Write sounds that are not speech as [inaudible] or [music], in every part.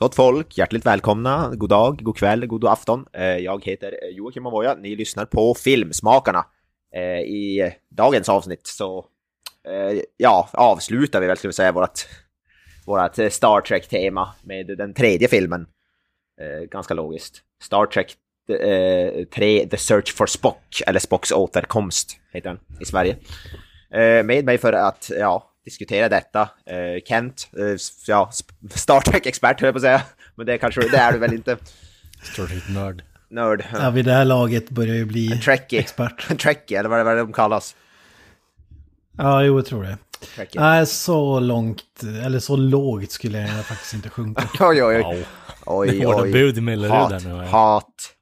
Gott folk, hjärtligt välkomna. God dag, god kväll, god afton. Eh, jag heter eh, Joakim Avoya. Ni lyssnar på Filmsmakarna. Eh, I dagens avsnitt så ja, avslutar vi väl, ska vi säga, vårt, vårt Star Trek-tema med den tredje filmen. Ganska logiskt. Star Trek 3 The Search for Spock, eller Spocks återkomst, heter den i Sverige. Med mig för att, ja, diskutera detta. Eh, Kent, eh, ja, [laughs] Star Trek-expert höll jag på att säga. Men det kanske det är du väl inte? Star Trek-nörd. Nörd. Ja, vid det här laget börjar ju bli Trekkie. expert. [laughs] En Trekkie, eller vad är det, de kallas? Ja, jo, jag tror det. Trekkie. Nej, så långt, eller så lågt skulle jag faktiskt inte sjunka. [laughs] Oj, oj, oj. Wow. Oj, oj. bud i Mellerud Hat, där nu. ja. hat.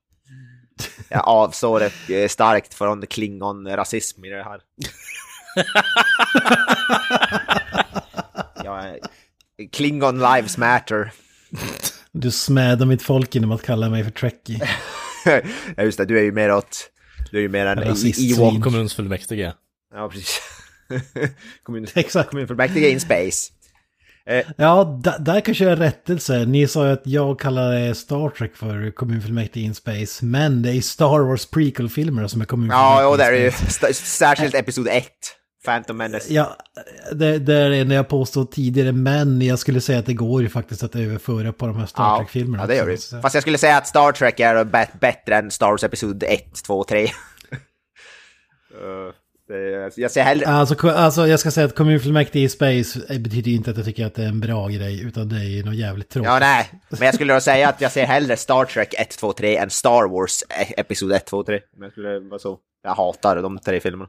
Jag avsår det eh, starkt från klingon-rasism i det här. [laughs] ja, Klingon lives matter. Du smädar mitt folk genom att kalla mig för Trekkie. [laughs] ja, just det, du är ju mer åt... Du är ju mer en Ewok. svin. Kommunfullmäktige. Ja, precis. [laughs] Kommun, Exakt. kommunfullmäktige in space. Ja, da- där kanske jag rättelse. Ni sa ju att jag kallade Star Trek för kommunfullmäktige in space. Men det är Star Wars prequel-filmer som är kommunfullmäktige Ja, och det är ju särskilt episod 1. Phantom Menace. Ja, det, det är det jag påstod tidigare, men jag skulle säga att det går ju faktiskt att överföra på de här Star Ja, Trek-filmerna. ja, det gör det. Fast jag skulle säga att Star Trek är bättre än Star Wars Episod 1, 2 och 3. Uh, det, jag ser hellre... Alltså, alltså jag ska säga att kommunfullmäktige i space eh, betyder ju inte att jag tycker att det är en bra grej, utan det är ju något jävligt tråkigt. Ja, nej. Men jag skulle då säga att jag ser hellre Star Trek 1, 2, 3 än Star Wars e- Episod 1, 2, 3. Men jag skulle vara så. Jag hatar de tre filmerna.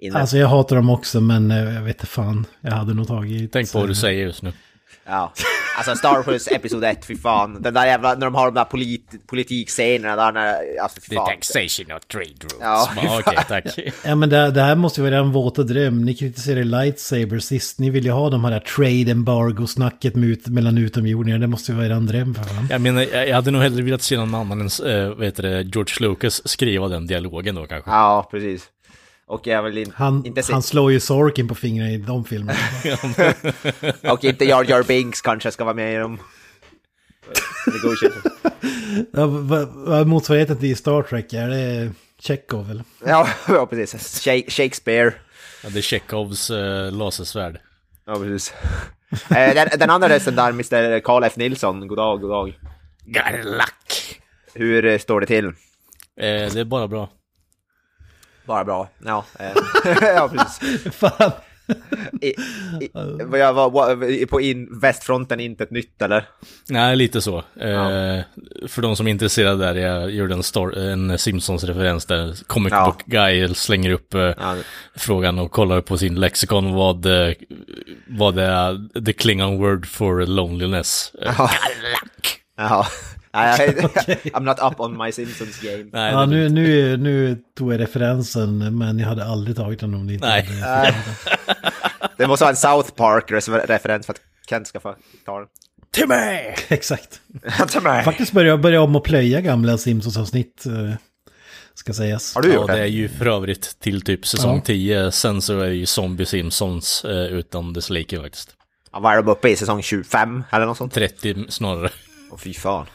Innan. Alltså jag hatar dem också, men eh, jag vet inte fan. Jag hade nog tagit... Tänk på vad du säger just nu. Ja. Alltså Star Wars Episod 1, fy fan. Den där jävla, när de har de där polit, politikscenerna där när, alltså fy fan. taxation of trade rules. Ja. Okej, tack. [laughs] Ja men det, det här måste ju vara en våta dröm. Ni kritiserade Lightsaber sist. Ni vill ju ha de här trade embargo-snacket mellan utomjordingar. Det måste ju vara en dröm för fan. Jag menar, jag jag hade nog hellre velat se någon annan än, äh, vad heter det, George Lucas skriva den dialogen då kanske. Ja, precis. Och jag vill in, Han, inte se, han slår ju Sorkin på fingrarna i de filmerna. [laughs] och inte Jar Jar Binks kanske ska vara med i dem. [laughs] Ja, vad, vad är motsvarigheten till Star Trek? Är det Chekhov eller? Ja, [laughs] ja precis. Sha- Shakespeare. Ja, det är Chekhovs äh, lasersvärd. Ja, precis. Eh, den, den andra rösten där, Mr. Carl F. Nilsson. God dag, god dag. Got luck! Hur eh, står det till? Eh, det är bara bra. Bara bra. Ja, eh, [laughs] ja precis. Fan. I, i, vad jag var, på in, västfronten inte ett nytt eller? Nej, lite så. Eh, Ja. För de som är intresserade där, jag gjorde en, stor- en Simpsons-referens där Comic Ja. Book Guy slänger upp eh, Ja, frågan och kollar på sin lexikon vad, eh, vad det är, the Klingon word for loneliness. Eh, Jaha. Jaha. Nej, jag- [laughs] [laughs] I'm not up on my Simpsons game. Nej, Ja, nu, nu, nu tog jag referensen, men jag hade aldrig tagit den om det inte Nej. hade... [laughs] Det måste vara en South Park-referens för att Kent ska få ta den. Timmy! Exakt. Med. Faktiskt började jag börja om att plöja gamla Simpsons-avsnitt, eh, ska sägas. Har du Ja, gjort det är ju för övrigt till typ säsong Ja. 10, sen så är det ju Zombie Simpsons eh, utan dess like faktiskt. Ja, vad är de uppe i? Säsong 25 eller något sånt? 30 snarare. Åh fy fan.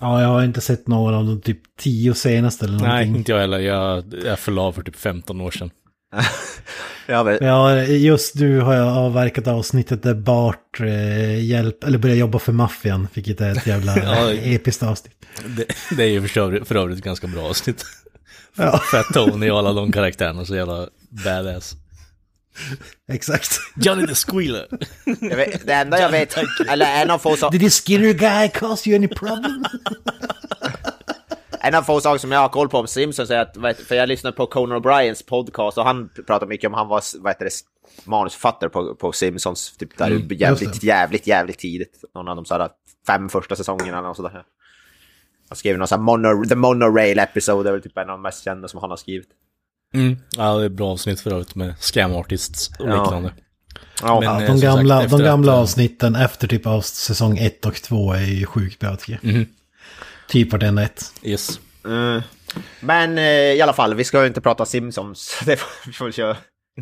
Ja, jag har inte sett någon av de typ tio senaste eller Nej, någonting. inte jag heller. Jag, jag förlade för typ 15 år sedan. [laughs] Ja, men, Ja, just nu har jag avverkat avsnittet där Bart eh, hjälp, eller börjar jobba för maffian, vilket är ett jävla [laughs] Ja. episkt avsnitt. Det, det är ju för övrigt, för övrigt ett ganska bra avsnitt. Ja, Fat Tony och alla de karaktärerna så jävla badass. [laughs] exakt. Johnny the Squealer. vet, det enda jag vet, eller en av få som... Did this Skinner guy cause you any problem? en av få saker som jag har koll på om Simpsons är att, vet, för jag lyssnade på Conan O'Briens podcast och han pratade mycket om han var, vad heter det, manusförfattare på, på Simpsons, typ där Mm, jävligt, jävligt, jävligt tidigt. Någon av de sådär fem första säsongerna eller sådär. Han skrev någon sån här mono, The Monorail episode, det är väl typ en av de mest kända som han har skrivit. Mm. Ja, det är bra avsnitt för övrigt med scam artists och Ja. liknande. Ja, Men- Ja, eh, de gamla, sagt, de gamla att, eh, avsnitten efter typ av säsong 1 och 2 är ju sjukt bra tycker jag. Mhm. Typ vartenda ett. Yes. Mm. Men eh, i alla fall, vi ska ju inte prata Simpsons. [laughs] Det får, vi får väl köra.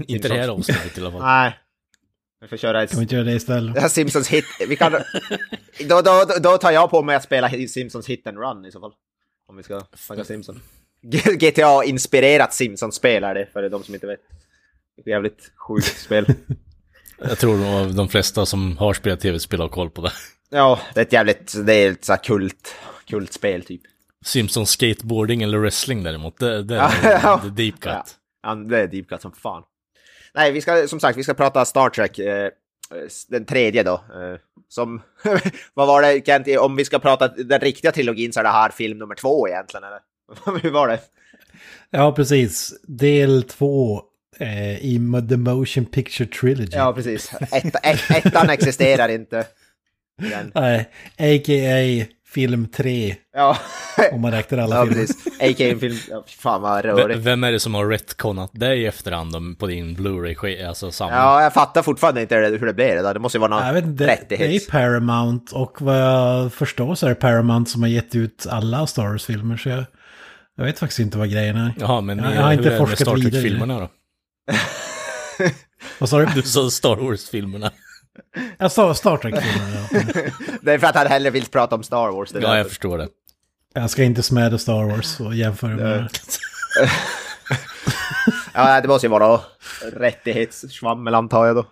Inte det här avsnittet i alla fall. Nej. Vi får köra ett... Kan vi inte göra det istället? Det här Simpsons hit... Vi kan... [laughs] då, då, då tar jag på mig att spela Simpsons hit and run i så fall. Om vi ska snacka Simpsons. GTA-inspirerat Simpsons-spel är det, för de som inte vet. Det är ett jävligt sjukt spel. [laughs] Jag tror nog de flesta som har spelat tv-spel har koll på det. Ja, det är ett jävligt... Det är ett så här kult... Kultspel typ. Simpsons skateboarding eller wrestling däremot, det, det är ja. the [laughs] deep cut. Ja. Ja, det är deep cut som fan. Nej, vi ska som sagt, vi ska prata Star Trek. Eh, den tredje då. Eh, som, [laughs] vad var det Kent, om vi ska prata den riktiga trilogin så är det här film nummer två egentligen, eller? [laughs] Hur var det? Ja, precis. Del 2 eh, i The Motion Picture Trilogy. Ja, precis. Ett, ett, ettan existerar inte. Igen. Nej, a.k.a. film 3, Ja, om man räknar alla ja filmer. precis. A.k.a. film. Ja, fan vad V- rörigt. Vem är det som har retconat dig i efterhand på din Blu-ray, alltså samling? Ja, jag fattar fortfarande inte hur det blev det måste ju vara någon Jag vet det, det är. Paramount och vad jag förstår så är det Paramount som har gett ut alla Star Wars-filmer. Så jag, jag vet faktiskt inte vad grejen är. Jaha, men Jag- jag har inte forskat Star vidare. Trek-filmerna då? Vad sa du? [laughs] Du sa Star Wars-filmerna. Ja, Star, Star Trek-filmer. Ja. [laughs] Det är för att han hellre vill prata om Star Wars. Ja, jag förstår det. Jag ska inte smäda Star Wars och jämföra med... [laughs] Ja, det måste ju vara rättighetssvammel antar jag då.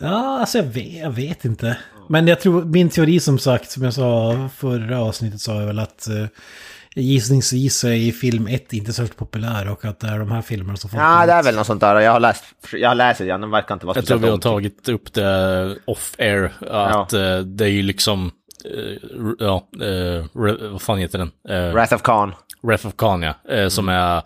Ja, alltså jag vet, jag vet inte. Men jag tror, min teori som sagt, som jag sa förra avsnittet, sa jag väl att uh, gissningsvis är film 1 inte särskilt populär och att det är de här filmerna som folk Ja, det är väl något sånt där. Jag har läst, jag har läst det igen, de verkar inte vara Jag tror vi har tagit upp det off-air, att eh, det är ju liksom, eh, ja, eh, vad fan heter den? Wrath of Khan. Wrath of Khan, ja. Eh, som Mm. är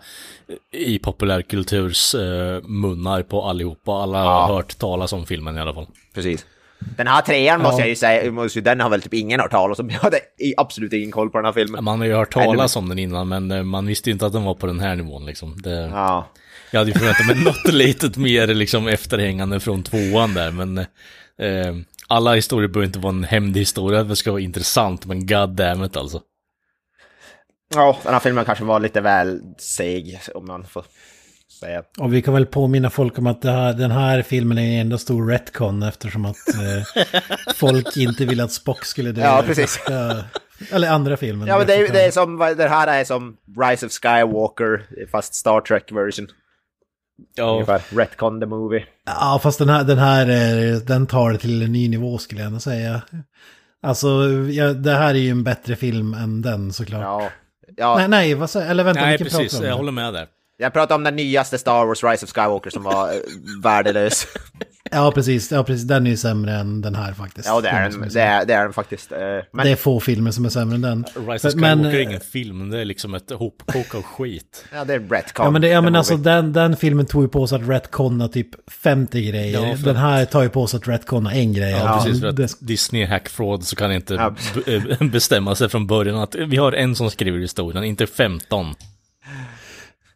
i populärkulturs munnar på allihopa. Alla Ja. har hört talas om filmen i alla fall. Precis. Den här trean måste Ja. jag ju säga, måste ju- den har väl typ ingen hört talas om. Jag hade absolut ingen koll på den här filmen. Man har ju hört talas om den innan, men eh, man visste ju inte att den var på den här nivån liksom. Det, Ja. Jag hade ju förväntat mig [laughs] något litet mer liksom efterhängande från tvåan där, men eh, alla historier behöver inte vara en hämndhistoria, det ska vara intressant, men god damn it alltså. ja, den här filmen kanske var lite väl seg, om man får säga. Och vi kan väl påminna folk om att det här, den här filmen är en enda stor retcon eftersom att eh, folk inte vill att Spock skulle dö. Ja, precis. första- eller andra filmen. Ja, men det är, det är som, det här är som Rise of Skywalker, fast Star Trek version. Ja, Ungefär. Retcon the movie. Ja, fast den här, den här är- den tar det till en ny nivå skulle jag ändå säga. Alltså, ja, det här är ju en bättre film än den såklart. Ja. ja. Nej, nej, vad säger Eller vänta, nej vilken precis, jag håller med där. Jag pratar om den nyaste Star Wars Rise of Skywalker som var eh, värdelös. [laughs] Ja, precis. Ja, precis. Den är ju sämre än den här faktiskt. Ja, det är den, det är, det är den faktiskt. eh, Men Det är få filmer som är sämre än den. Rise of Men- Skywalker är ingen film, det är liksom ett hopkok av skit. [laughs] ja, det är Retcon. Ja men, det, ja, men alltså den, den filmen tog ju på sig att retconna typ 50 grejer. Ja, den här tar ju på sig att retconna en grej. Ja, Alltså, precis, för att det, Disney är hackfraud så kan inte Ja. eh, bestämma sig från början att vi har en som skriver historien, inte 15.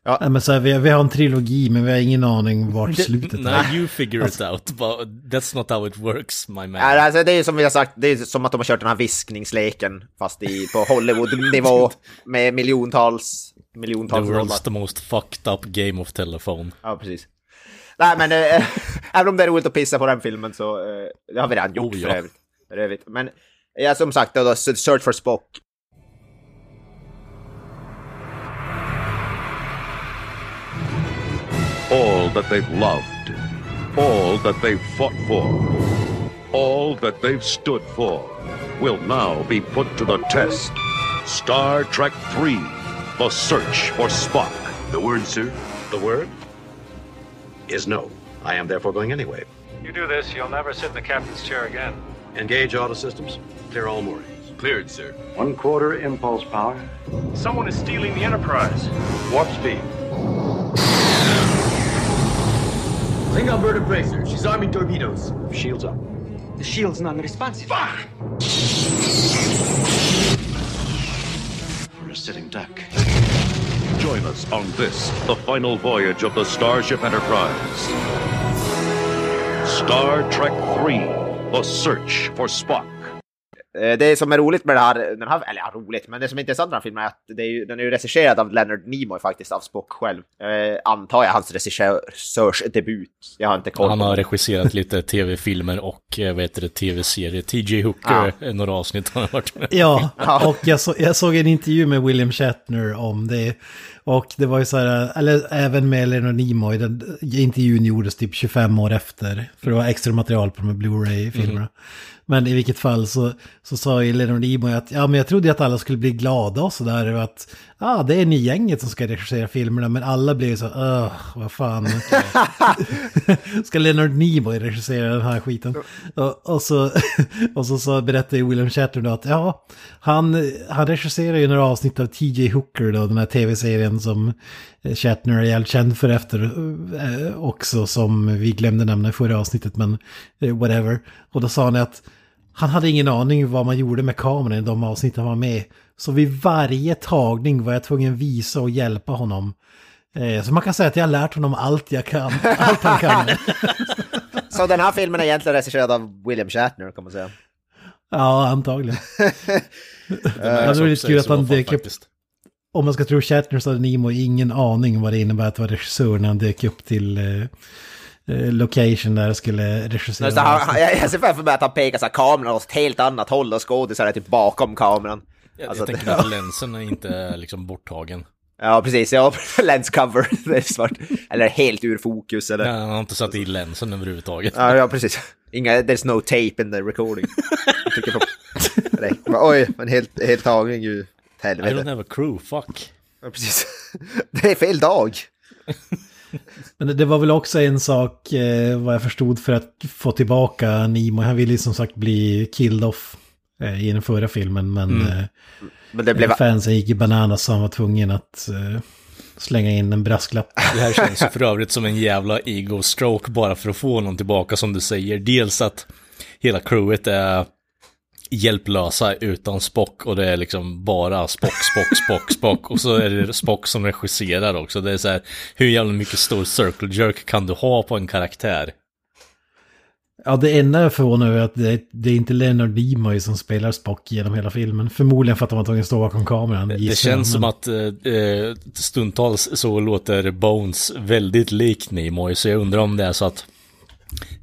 Nej, men så här, vi, har- vi har en trilogi men vi har ingen aning vart slutet är. Nej, you figure it out, but that's not how it works, my man. Ja, alltså, det är som vi har sagt, det är som att de har kört den här viskningsleken fast i, på Hollywood-nivå [laughs] med miljontals, The miljontals dollar. world's the most fucked up game of telephone. Ja, precis. Nej, men äh, [laughs] även om det är roligt att pissa på den filmen så äh, det har vi redan gjort Oh, ja. för övrigt. För övrigt. Men ja, som sagt, då, då, Search for Spock. That they've loved, all that they've fought for, all that they've stood for will now be put to the test. Star Trek 3 The Search for Spock. The word, sir? The word is no. I am therefore going anyway. You do this, you'll never sit in the captain's chair again. Engage auto systems. Clear all moorings. Cleared, sir. One quarter impulse power. Someone is stealing the Enterprise. Warp speed. Klingon bird of prey, sir. She's arming torpedoes. Shields up. The shield's non-responsive. Fuck! For a sitting duck. Join us on this, the final voyage of the Starship Enterprise. Star Trek 3 The Search for Spock. Eh, Det som är roligt med det här, den här, eller ja, roligt, men det som är intressant med den här filmen är att det är ju, den är ju regisserad av Leonard Nimoy faktiskt, av Spock själv. Eh, antar jag hans regissörsdebut. Jag har inte koll Han har regisserat lite [laughs] tv-filmer och eh, vad heter det, tv-serier. TJ Hooker, eh, några avsnitt har han varit med. Ja, och jag, så, jag såg en intervju med William Shatner om det. Och det var ju så här, eller även med Leonard Nimoy, den intervjun gjordes typ 25 år efter. För det var extra material på de här Blu-ray-filmerna. Men i vilket fall så, så sa ju Leonard Nimoy att ja men jag trodde att alla skulle bli glada och sådär. Och att ah, det är ni gänget som ska regissera filmerna. Men alla blev så, öh, vad fan. [laughs] ska Leonard Nimoy regissera den här skiten? Och, och så, [laughs] och så, så berättade ju William Shatner då att ja, han, han regisserar ju några avsnitt av TJ Hooker då, den här tv-serien som Shatner är jävligt känd för efter eh, också, som vi glömde nämna i förra avsnittet, men eh, whatever. Och då sa han att han hade ingen aning vad man gjorde med kameran i de avsnitt han var med. Så vid varje tagning var jag tvungen visa och hjälpa honom. Eh, Så man kan säga att jag har lärt honom allt jag kan, [laughs] allt han kan. [laughs] Så den här filmen är egentligen regisserad av William Shatner kan man säga. Ja, antagligen. [laughs] Det det var lite kul att han dök upp. Om man ska tro Shatner så hade Nemo ingen aning vad det innebär att vara regissör när han dök upp till eh, location där och skulle regissera. Så han, jag jag ser framför mig att han pekar så här kameran åt ett helt annat håll och skådisar är typ bakom kameran. Jag, Alltså, jag tänker [laughs] det- att länsen är inte liksom borttagen. Ja, precis. Ja, [laughs] lens cover. [laughs] Det är svart. Eller helt ur fokus eller... Ja, han har inte satt i länsen överhuvudtaget. Ja, ja precis. Inga, there's no tape in the recording. Jag på... Nej, men oj, en helt, helt tagning ju. I Helvete. don't have a crew, fuck. Ja, precis. Det är fel dag. [laughs] Men det, det var väl också en sak, eh, vad jag förstod, för att få tillbaka Nemo. Han ville ju som sagt bli killed off eh, i den förra filmen, men eh, Men det blev... fansen gick i bananas så han var tvungen att eh, slänga in en brasklapp. [laughs] Det här känns ju för övrigt som en jävla ego-stroke bara för att få någon tillbaka som du säger. Dels att hela crewet är hjälplösa utan Spock och det är liksom bara Spock, Spock, Spock, Spock och så är det Spock som regisserar också. Det är så här, hur jävla mycket stor circle jerk kan du ha på en karaktär? Ja, det enda jag är förvånad över är att det, det är inte Leonard Nimoy som spelar Spock genom hela filmen. Förmodligen för att de var tvungna att stå bakom kameran. Det jag, känns som att eh, eh, stundtals så låter Bones väldigt lik Nimoy, så jag undrar om det är så att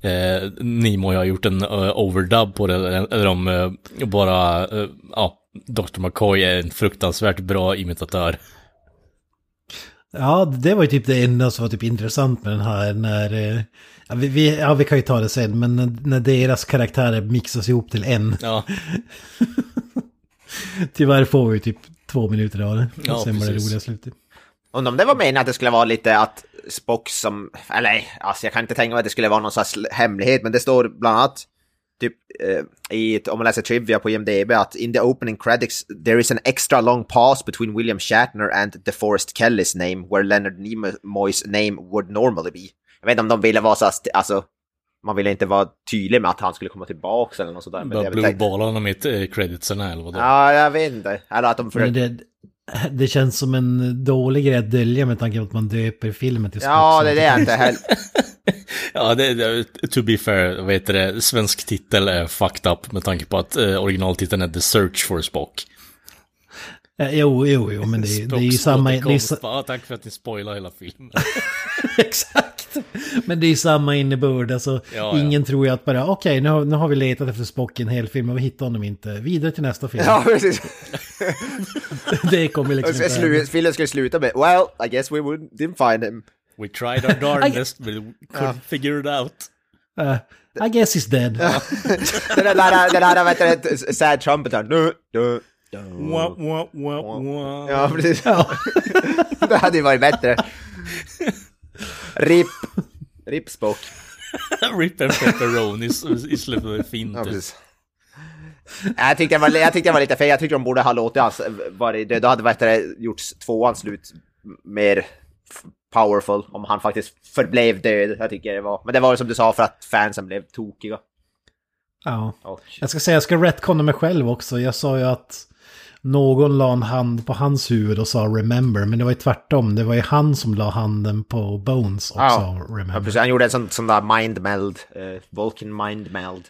eh, Nimoy har gjort en eh, overdub på det, eller eller om eh, bara, eh, ja, Dr. McCoy är en fruktansvärt bra imitatör. Ja, det var ju typ det enda som var typ intressant med den här när... Ja, vi, vi, ja, vi kan ju ta det sen, men när, när deras karaktärer mixas ihop till en. Ja, [laughs] Tyvärr får vi ju typ två minuter av det. Ja, och sen var det precis. roliga slutet. Undrar om det var meningen att det skulle vara lite att Spock som... Eller alltså jag kan inte tänka mig att det skulle vara någon slags hemlighet, men det står bland annat typ eh, i, om man läser trivia på IMDB att in the opening credits there is an extra long pause between William Shatner and DeForest Kellys name where Leonard Nimoy's name would normally be. Jag vet inte om de ville vara så alltså man ville inte vara tydlig med att han skulle komma tillbaks eller något sådär. Men bara jag vet inte- blodbollarna med eh, creditserna eller vadå? Ja, jag vet inte. Eller att de försökte... [laughs] det, känns som en dålig grej att dölja med tanke på att man döper filmen till Spock. Ja, det är det jag inte heller... [laughs] Ja, det, det, to be fair, vad heter det, svensk titel är fucked up med tanke på att eh, originaltiteln är The Search for Spock. Eh, Jo, jo, jo, men det, det är ju samma... Det är, Ja, tack för att ni spoilar hela filmen. [laughs] exakt! [laughs] Men det är samma innebörd, alltså Ja, ingen tror ju att bara okej, nu, har, nu har vi letat efter Spock i en hel film och vi hittar honom inte. Vidare till nästa film. Ja, precis. [laughs] det kommer liksom inte slu-. Filmen skulle sluta med Well, I guess we would, didn't find him. We tried our darndest, [laughs] but we couldn't figure it out. Eh, I guess he's dead. Den där, den här, vad heter det, sad trumpeten. Nu, nu. Wah, wah, wah, wah. Ja, precis. Ja. Det hade ju varit bättre. RIP. RIP Spock. [laughs] Rip and pepperonis i slutet är fint. Ja. Jag tyckte jag var, jag tyckte jag var lite fel. Jag tyckte de borde ha låtit hans varit död. Då hade du, gjort tvåan slut mer powerful om han faktiskt förblev död. Jag tycker det var. Men det var som du sa för att fansen blev tokiga. Ja. Och, Jag ska säga, jag ska retconna mig själv också. Jag sa ju att någon la en hand på hans huvud och sa remember. Men det var ju tvärtom. Det var ju han som la handen på Bones och Ja. sa ja, remember. precis, han gjorde en sån, sån där mind meld. Uh, Vulcan mind meld.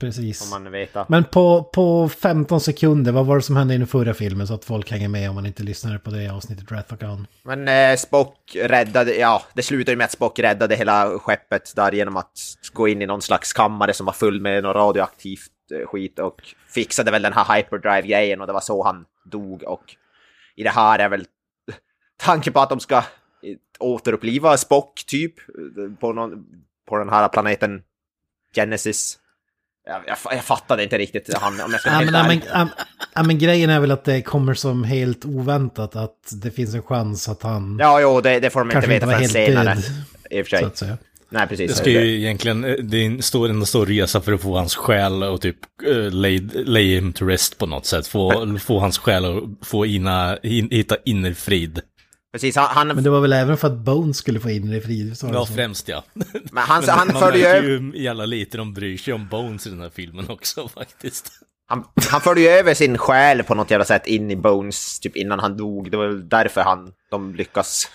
Precis. Om man vet. Men på, på 15 sekunder, vad var det som hände i den förra filmen så att folk hänger med om man inte lyssnade på det avsnittet Khan? Men eh, Spock räddade, ja, det slutade ju med att Spock räddade hela skeppet där genom att gå in i någon slags kammare som var full med något radioaktivt eh, skit och fixade väl den här hyperdrive-grejen och det var så han dog och i det här är väl tanken på att de ska eh, återuppliva Spock typ eh, på, någon, på den här planeten Genesis. Jag, jag, jag fattade inte riktigt han, om jag ska Ja men, men, ja, men grejen är väl att det kommer som helt oväntat att det finns en chans att han Ja, jo, det, det får de inte veta förrän senare. död. I och för sig. Nej, precis. Det ska ju egentligen, eh, det är en stor, en stor resa för att få hans själ och typ uh, lay, lay him to rest på något sätt. Få, få hans själ och få ina, in, hitta innerfrid. Precis, han, han, Men det var väl även för att Bones skulle få in det i frid? det Ja, så. främst ja. [laughs] men han, Men han [laughs] förde ju ju jävla lite de bryr sig om Bones i den här filmen också [laughs] faktiskt. han, han förde ju över sin själ på något jävla sätt in i Bones, typ innan han dog. Det var väl därför han, de lyckas,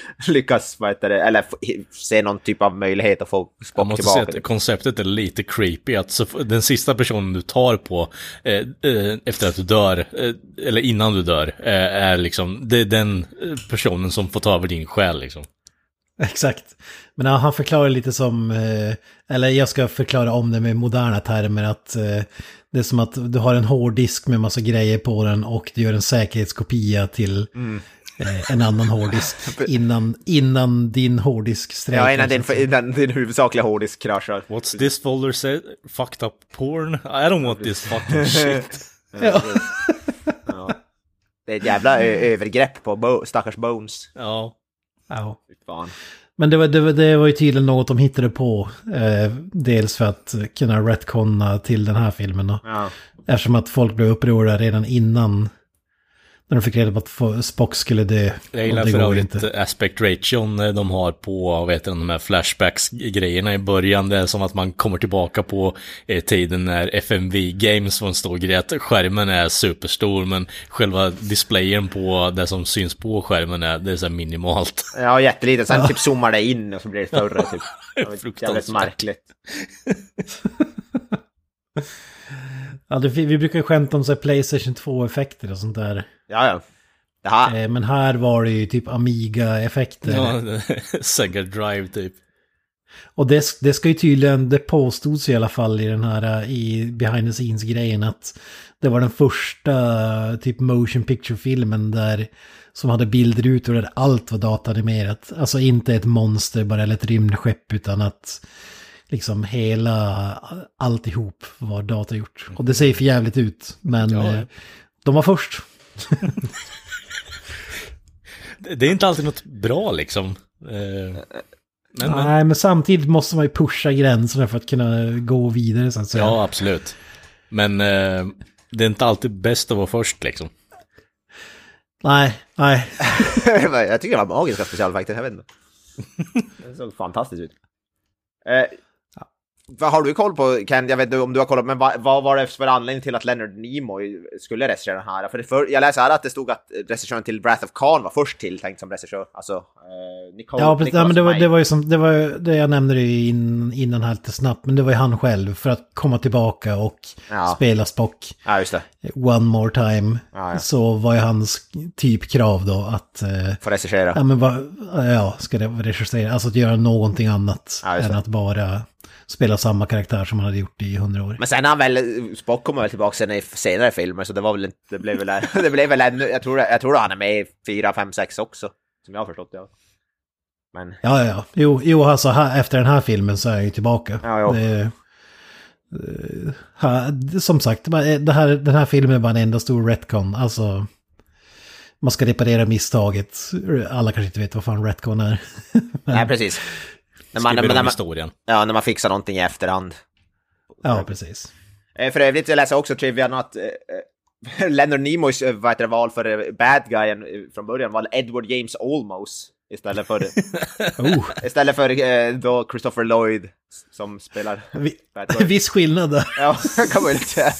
[laughs] lyckas, vad heter det, eller se någon typ av möjlighet att få Jag Spock måste säga tillbaka. att konceptet är lite creepy. Att så, den sista personen du tar på eh, eh, efter att du dör, eh, eller innan du dör, eh, är liksom, det är den eh, personen som får ta över din själ liksom. [laughs] Exakt. Men ja, han förklarar lite som, eh, eller jag ska förklara om det med moderna termer, att eh, det är som att du har en hårddisk med massa grejer på den och du gör en säkerhetskopia till Mm. Eh, en annan hårddisk [laughs] innan, innan din hårddisk strejkar. Ja, innan din, innan din huvudsakliga hårddisk kraschar. What's this folder say? Fucked up porn? I don't want this fucking shit. [laughs] Ja. Ja. Det är ett jävla övergrepp på Bo, stackars Bones. Ja. Ja. Fan. Men det var, det, var, det var ju tydligen något de hittade på. Eh, dels för att kunna retconna till den här filmen. Då. Ja. Eftersom att folk blev upprörda redan innan. När de fick reda på att Spock skulle dö. Jag gillar för går övrigt inte. aspect ration eh, de har på, vad heter de här flashbacks-grejerna i början. Det är som att man kommer tillbaka på eh, tiden när FMV Games var en stor grej. Att skärmen är superstor men själva displayen på det som syns på skärmen är, det är så här minimalt. [laughs] Ja, jätteliten. Sen typ zoomar det in och så blir det större. Typ. [laughs] Det var Jävligt Fruktansvärt. märkligt. [laughs] Ja, det, vi brukar ju skämta om så här Playstation 2-effekter och sånt där. Ja, ja. Eh, men här var det ju typ Amiga-effekter. Ja, Sega Drive typ. Och det, det ska ju tydligen, det påstods i alla fall i den här eh, i behind the scenes-grejen att det var den första typ motion picture-filmen där som hade bildrutor där allt var datanimerat. Alltså inte ett monster bara eller ett rymdskepp utan att liksom hela alltihop var datagjort. Och det ser för jävligt ut, men Ja. eh, de var först. Det är inte alltid något bra liksom. Eh, Men, men, Nej, men samtidigt måste man ju pusha gränserna för att kunna gå vidare så att säga. ja, absolut. Men eh, det är inte alltid bäst att vara först liksom. Nej, nej. [laughs] jag tycker det var magiska specialeffekter, jag vet inte. [laughs] Det såg fantastiskt ut. Eh, vad har du koll på, Ken? Jag vet inte om du har kollat, men vad, vad var det för anledning till att Leonard Nimoy skulle regissera den här? För, för jag läste här att det stod att regissören till Wrath of Khan var först tilltänkt som regissör. Alltså, eh, Nicole, Ja, precis. Ja, men det, var, det var ju som, det var det jag nämnde det in, innan här lite snabbt, men det var ju han själv för att komma tillbaka och Ja. spela Spock Ja, just det. one more time. Ja. Så var ju hans typ krav då att, eh, Får regissera. ja men vad, ja, ska det regissera, alltså att göra någonting annat än att bara spela samma karaktär som han hade gjort i hundra år. Men sen har han väl, Spock kommer väl tillbaka sen i senare filmer, så det var väl inte, det blev väl, [laughs] det blev väl ännu, jag tror, jag tror han är med i 4, 5, 6 också. Som jag har förstått det. Men, Ja, ja. Jo, jo alltså här, efter den här filmen så är jag ju tillbaka. Ja. Det, eh, här, som sagt, det här, den här filmen är bara en enda stor retcon. Alltså, man ska reparera misstaget. Alla kanske inte vet vad fan retcon är. [laughs] nej precis. När man, Skriver när, om man, historien. ja, när man fixar någonting i efterhand. ja, precis. Eh, För övrigt, jag läser också trivian att eh, eh, [laughs] Leonard Nimoys eh, vad heter det, val för bad guyen från början var Edward James Olmos istället för, [laughs] Oh, istället för eh, då Christopher Lloyd som spelar vi, bad guy. [laughs] viss skillnad där. Ja, kan man väl säga.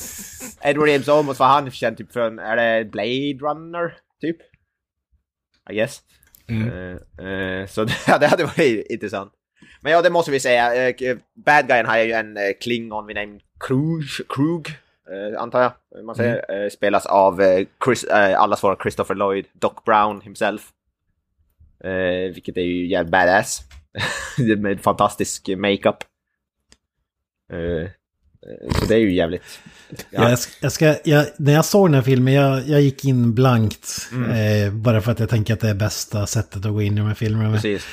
Edward James Olmos var han känd typ från, är det Blade Runner typ? I guess. Mm. Eh, eh, så det, det hade varit intressant. Men ja, det måste vi säga. Uh, bad guyen har ju en uh, klingon vid namn Krug, Krug eh, antar jag man säger. Eh, spelas av Chris, allas våra Christopher Lloyd, Doc Brown himself. Vilket är ju jävligt badass. [laughs] Med fantastisk makeup. Så det är ju jävligt... Ja. Jag, jag ska, jag, när jag såg den här filmen, jag, jag gick in blankt. Mm. Eh, bara för att jag tänker att det är bästa sättet att gå in i de här filmerna. Precis.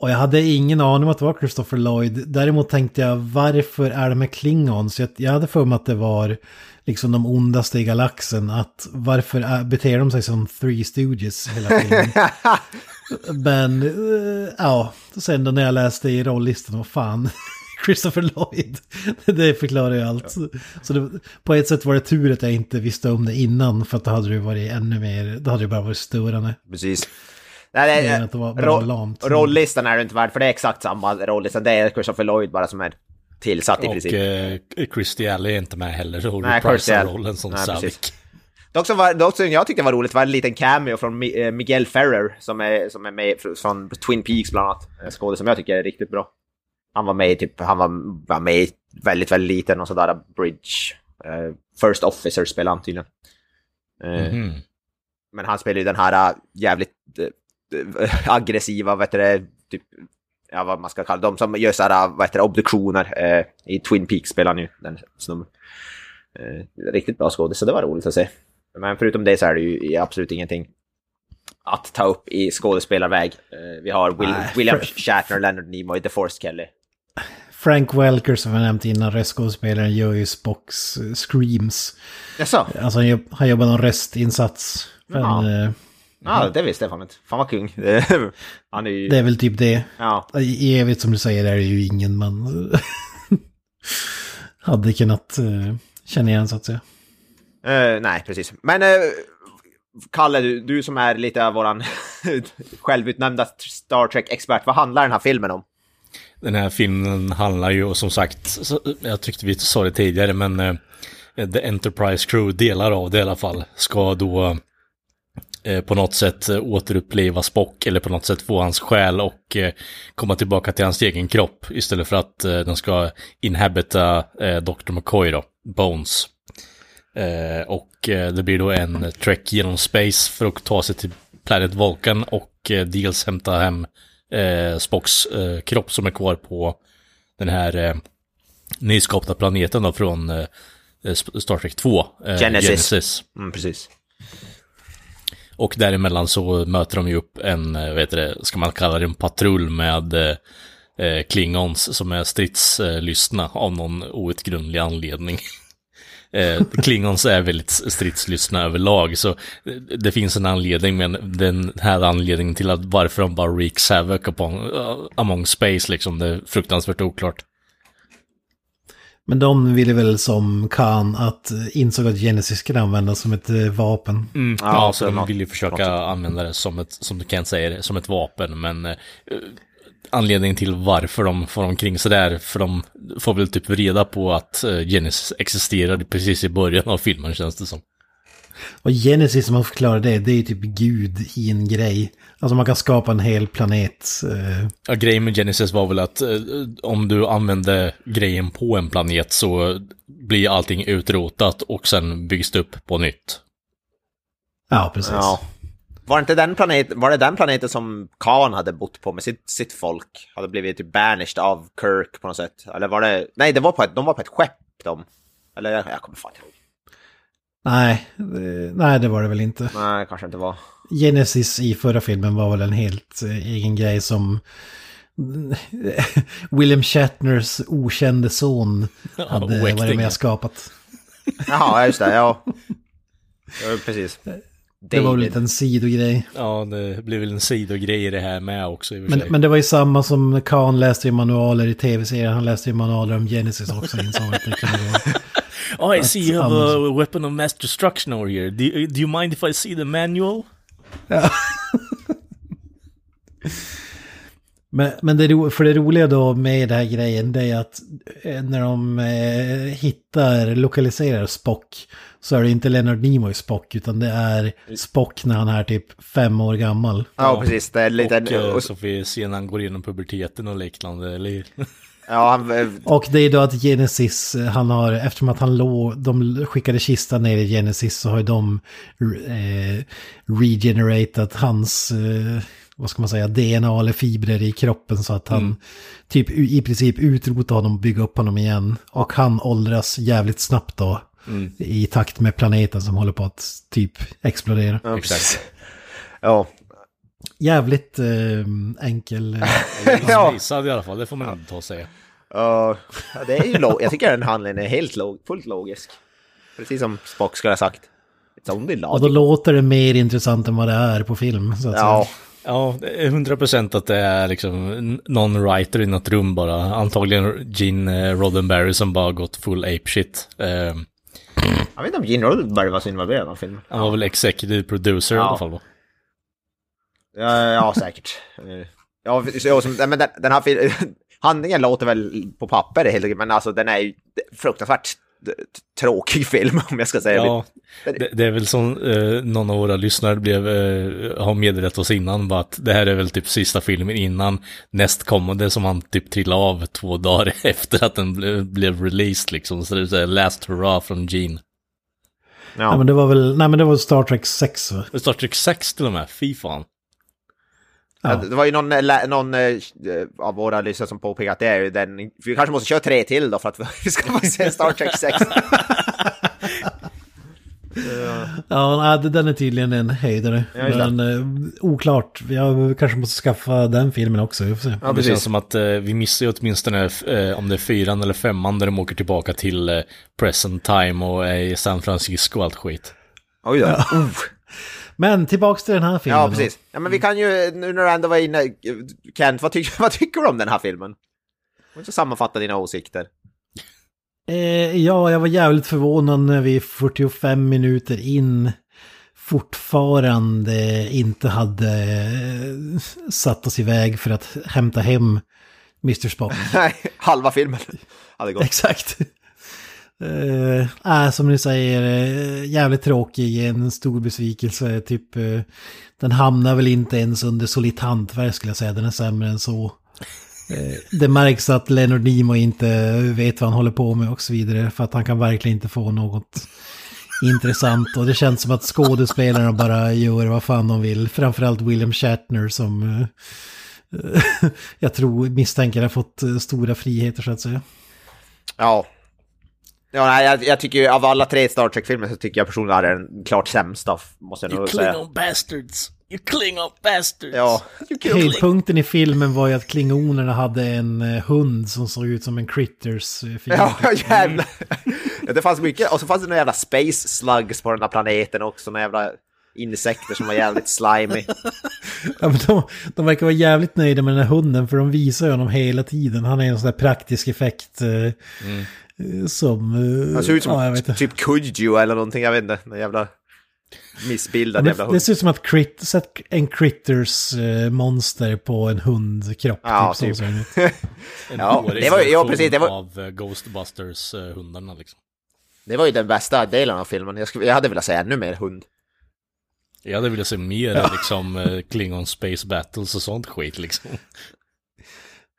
Och jag hade ingen aning om att det var Christopher Lloyd. Däremot tänkte jag, varför är de här Klingons? Jag, jag hade för mig att det var liksom de ondaste i galaxen. Att varför beter de sig som Three Stooges hela tiden? [laughs] Men, eh, ja, sen då när jag läste i rollistan, vad fan. [laughs] Christopher Lloyd. [laughs] Det förklarar ju allt. Så det, på ett sätt var det tur att jag inte visste om det innan. För att då hade det varit ännu mer, då hade det bara varit störande. Precis. Nej, det, det var ro- lamt. rollistan är det inte värd, för det är exakt samma rollista. Det är Christopher Lloyd bara som är tillsatt i Och princip. eh, Christy Alley är inte med heller och Kirstie reprisar rollen som Nej. Savik. Dock som, var, dock som jag tyckte var roligt var en liten cameo från eh, Miguel Ferrer som är, som är med fr- från Twin Peaks bland annat. En skådespelare som jag tycker är riktigt bra. Han var med i typ, han var, var med i väldigt, väldigt liten och sådär Bridge. eh, First Officer spelade han tydligen. Eh, Mhm. Men han spelar ju den här jävligt aggressiva, vad heter det, typ, ja vad man ska kalla de som gör sådär, vad heter det, obduktioner. Eh, I Twin Peaks spelar ju den snubben. Eh, riktigt bra skådis, så det var roligt att se. Men förutom det så är det ju absolut ingenting att ta upp i skådespelarväg. Eh, vi har Will, Nej, William för- Shatner, Leonard Nimoy, The Force Kelly. Frank Welker som jag nämnt innan, röstskådespelaren, gör ju Spocks eh, screams. Jaså? Alltså han, jobb, han jobbar någon röstinsats. Men, Ja. Ja, det visste jag fan inte. Fan vad kung. [laughs] han är ju... det är väl typ det. Ja. I evigt som du säger är det ju ingen man [laughs] hade kunnat eh, känna igen så att säga. Eh, nej, precis. Men eh, Kalle, du, du som är lite av våran [laughs] självutnämnda Star Trek-expert, vad handlar den här filmen om? Den här filmen handlar ju som sagt, jag tyckte vi sa det tidigare, men The Enterprise Crew, delar av det i alla fall, ska då på något sätt eh, återuppleva Spock eller på något sätt få hans själ och eh, komma tillbaka till hans egen kropp istället för att eh, den ska inhabita eh, Dr. McCoy då, Bones. Eh, och eh, det blir då en trek genom space för att ta sig till Planet Vulcan och eh, dels hämta hem eh, Spocks eh, kropp som är kvar på den här eh, nyskapta planeten då från eh, Star Trek 2. Eh, Genesis. Mm, precis. Och däremellan så möter de ju upp en, eh, vad heter det, ska man kalla det en patrull med eh, eh Klingons som är stridslystna av någon outgrundlig anledning. [laughs] Eh, Klingons är väldigt stridslystna överlag, så det- det finns en anledning, men den här anledningen till att varför de bara wreaks havoc upon, uh, among space, liksom, det är fruktansvärt oklart. Men de ville väl som Khan att insåg att Genesis skulle användas som ett eh, vapen. Ja, Ja, så på de något- vill ju försöka använda det som ett, som du kan säga det, som ett vapen, men eh, anledningen till varför de får omkring sig där, för de får väl typ reda på att eh, Genesis existerade precis i början av filmen känns det som. Och Genesis, som man förklarar det, det är ju typ Gud i en grej. Alltså man kan skapa en hel planet. eh, Ja, grejen med Genesis var väl att eh, om du använde grejen på en planet så blir allting utrotat och sen byggs det upp på nytt. Ja, precis. Ja. Var, inte den planet, var det den planeten som Khan hade bott på med sitt, sitt folk? Hade blivit typ banished av Kirk på något sätt? Eller var det... Nej, det var på ett, de var på ett skepp de. Eller jag, jag kommer fan ihåg. Nej, eh, nej, det var det väl inte. Nej, kanske inte var. Genesis i förra filmen var väl en helt eh, egen grej som [laughs] William Shatners okände son hade varit oäkting. med och skapat. [laughs] Jaha, just det, ja. ja precis. Det var väl David. lite en sidogrej. Ja, det blir väl en sidogrej i det här med också Men, men det var ju samma som Khan läste i manualer i tv-serien. Han läste ju manualer om Genesis också insåg att det kunde vara. Oh, I see you have han- a weapon of mass destruction over here. Do, you- do you mind if I see the manual? Men, men det, ro- för det roliga då med den här grejen det är att eh, när de eh, hittar, lokaliserar Spock så är det inte Leonard Nimoy Spock utan det är Spock när han är typ fem år gammal. Ja, precis. Det är lite... och eh, och, så får vi se när han går igenom puberteten och liknande, eller [laughs] ja, han, Och det är då att Genesis, eh, han har, eftersom att han låg, de skickade kistan ner i Genesis så har ju de eh, regeneratat hans, eh, vad ska man säga, DNA eller fibrer i kroppen så att han typ i princip utrotar honom och bygger upp honom igen. Och han åldras jävligt snabbt då. I takt med planeten som håller på att typ explodera. ja, precis. [laughs] Ja. Jävligt eh, enkel. eh, [laughs] Ja. Visad i alla fall, det får man inte ta och säga. Ja, det är ju log- Jag tycker den handlingen är helt log- fullt logisk. Precis som Spock skulle ha sagt. It's only Och då låter det mer intressant än vad det är på film. Så att Ja, säga. Ja, det är 100% att det är liksom någon writer i något rum bara. Antagligen Gene eh, Roddenberry som bara gått full ape shit. Eh, jag vet inte om Gene Roddenberry var så involverad i den här filmen. han var väl executive producer i Ja. alla fall va? Ja, ja säkert. Ja, så- som- men den, den här. [laughs] Handlingen låter väl på papper helt okej, men alltså den är ju fruktansvärt tråkig film [laughs] om jag ska säga Ja, det, det är väl som eh, någon av våra lyssnare blev, eh, har meddelat oss innan, bara att det här är väl typ sista filmen innan nästkommande som han typ trillade av två dagar [laughs] efter att den ble, blev released liksom. Så det är så här last hurrah från Gene. Ja, Ja. men det var väl, nej men det var Star Trek 6 va? Star Trek 6 till och med, fy fan. Ja. Det var ju någon, eh, någon eh, av våra lyssnare som påpekade att det är ju den... Vi kanske måste köra tre till då för att [laughs] vi ska få se Star Trek 6. [laughs] Ja, det- den är tydligen en höjdare. Ja, men eh, oklart, jag kanske måste skaffa den filmen också, vi får se. Ja, det känns precis. som att eh, vi missar ju åtminstone eh, om det är fyran eller femman där de åker tillbaka till eh, present time och är i San Francisco och allt skit. Oj då. Uh. Men tillbaks till den här filmen. Ja, precis. Ja, men vi kan ju, nu när du ändå var inne, Kent, vad, tyck, [laughs] vad tycker du om den här filmen? Du inte sammanfatta dina åsikter. Eh, ja, jag var jävligt förvånad när vi 45 minuter in fortfarande inte hade eh, satt oss iväg för att hämta hem Mr. Spock. [laughs] Nej, halva filmen [laughs] hade gått. Exakt. Uh, som ni säger, eh, jävligt tråkig, en stor besvikelse. Typ, eh, den hamnar väl inte ens under solitt hantverk skulle jag säga, den är sämre än så. Det märks att Leonard Nimoy inte vet vad han håller på med och så vidare, för att han kan verkligen inte få något intressant. Och det känns som att skådespelarna bara gör vad fan de vill. Framförallt William Shatner som [laughs] jag tror misstänker har fått stora friheter så att säga. Ja. Ja, nej, jag, jag tycker ju av alla tre Star Trek-filmer så tycker jag personligen att det är den klart sämsta, måste jag You nog säga. Klingon bastards! You Klingon bastards! Ja. Höjdpunkten i filmen var ju att klingonerna hade en eh, hund som såg ut som en Critters-figur. Ja, [laughs] jävlar. Ja, det fanns mycket, och så fanns det några jävla space slugs på den här planeten också, några jävla insekter som var jävligt slimy. Ja, men de, de verkar vara jävligt nöjda med den här hunden för de visar ju honom hela tiden. Han är en sån där praktisk effekt eh, eh, som... eh, Han ser ut som ja, jag vet inte. typ Kujo eller någonting, jag vet inte. En jävla missbildad det, jävla det hund. ser ut som att crit, sätt en Critters eh, monster på en hundkropp. Ja, typ. typ. Så ser den ut. [laughs] En Ja, det var- ja, precis, det var- Av eh, Ghostbusters-hundarna liksom. Det var ju den bästa delen av filmen. Jag, skulle, jag hade velat säga ännu mer hund. Jag hade velat se mer liksom eh, Klingon Space Battles och sånt skit liksom.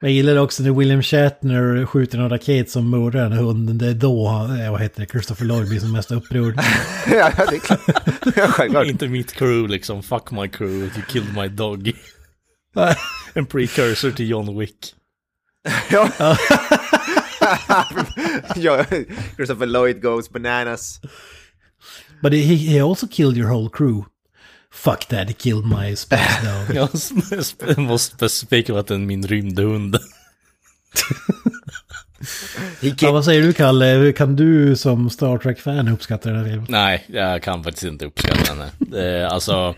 Jag gillar också när William Shatner skjuter en raket som mördar den här hunden. Det är då, han- eh, vad heter det, Christopher Lloyd blir som mest upprörd. [laughs] ja, det är klart. Ja, Självklart. Inte mitt crew liksom, fuck my crew, you killed my dog. [laughs] En precursor till John Wick. [laughs] Ja, Christopher Lloyd goes bananas. But he, he also killed your whole crew. Fuck that, he killed my space dog. [laughs] Jag måste specifika att det är min rymdhund. [laughs] Ja, vad säger du Kalle? Kan du som Star Trek-fan uppskatta den här filmen? Nej, jag kan faktiskt inte uppskatta henne. Är- alltså,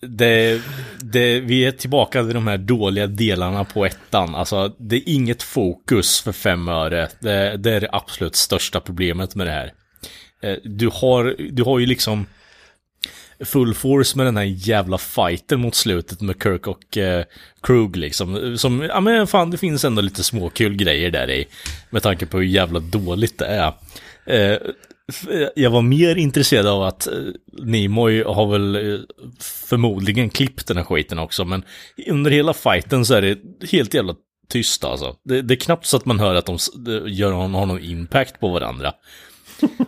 det, det, vi är tillbaka vid de här dåliga delarna på ettan. Alltså, det är inget fokus för fem öre. Det, det är det absolut största problemet med det här. Eh, Du har, du har ju liksom full force med den här jävla fighten mot slutet med Kirk och eh, Krug liksom. Som, ja men fan det finns ändå lite småkul grejer där i. Med tanke på hur jävla dåligt det är. Eh, jag var mer intresserad av att eh, Nimoy har väl eh, förmodligen klippt den här skiten också. Men under hela fighten så är det helt jävla tyst alltså. Det, det är knappt så att man hör att de de gör, har någon impact på varandra.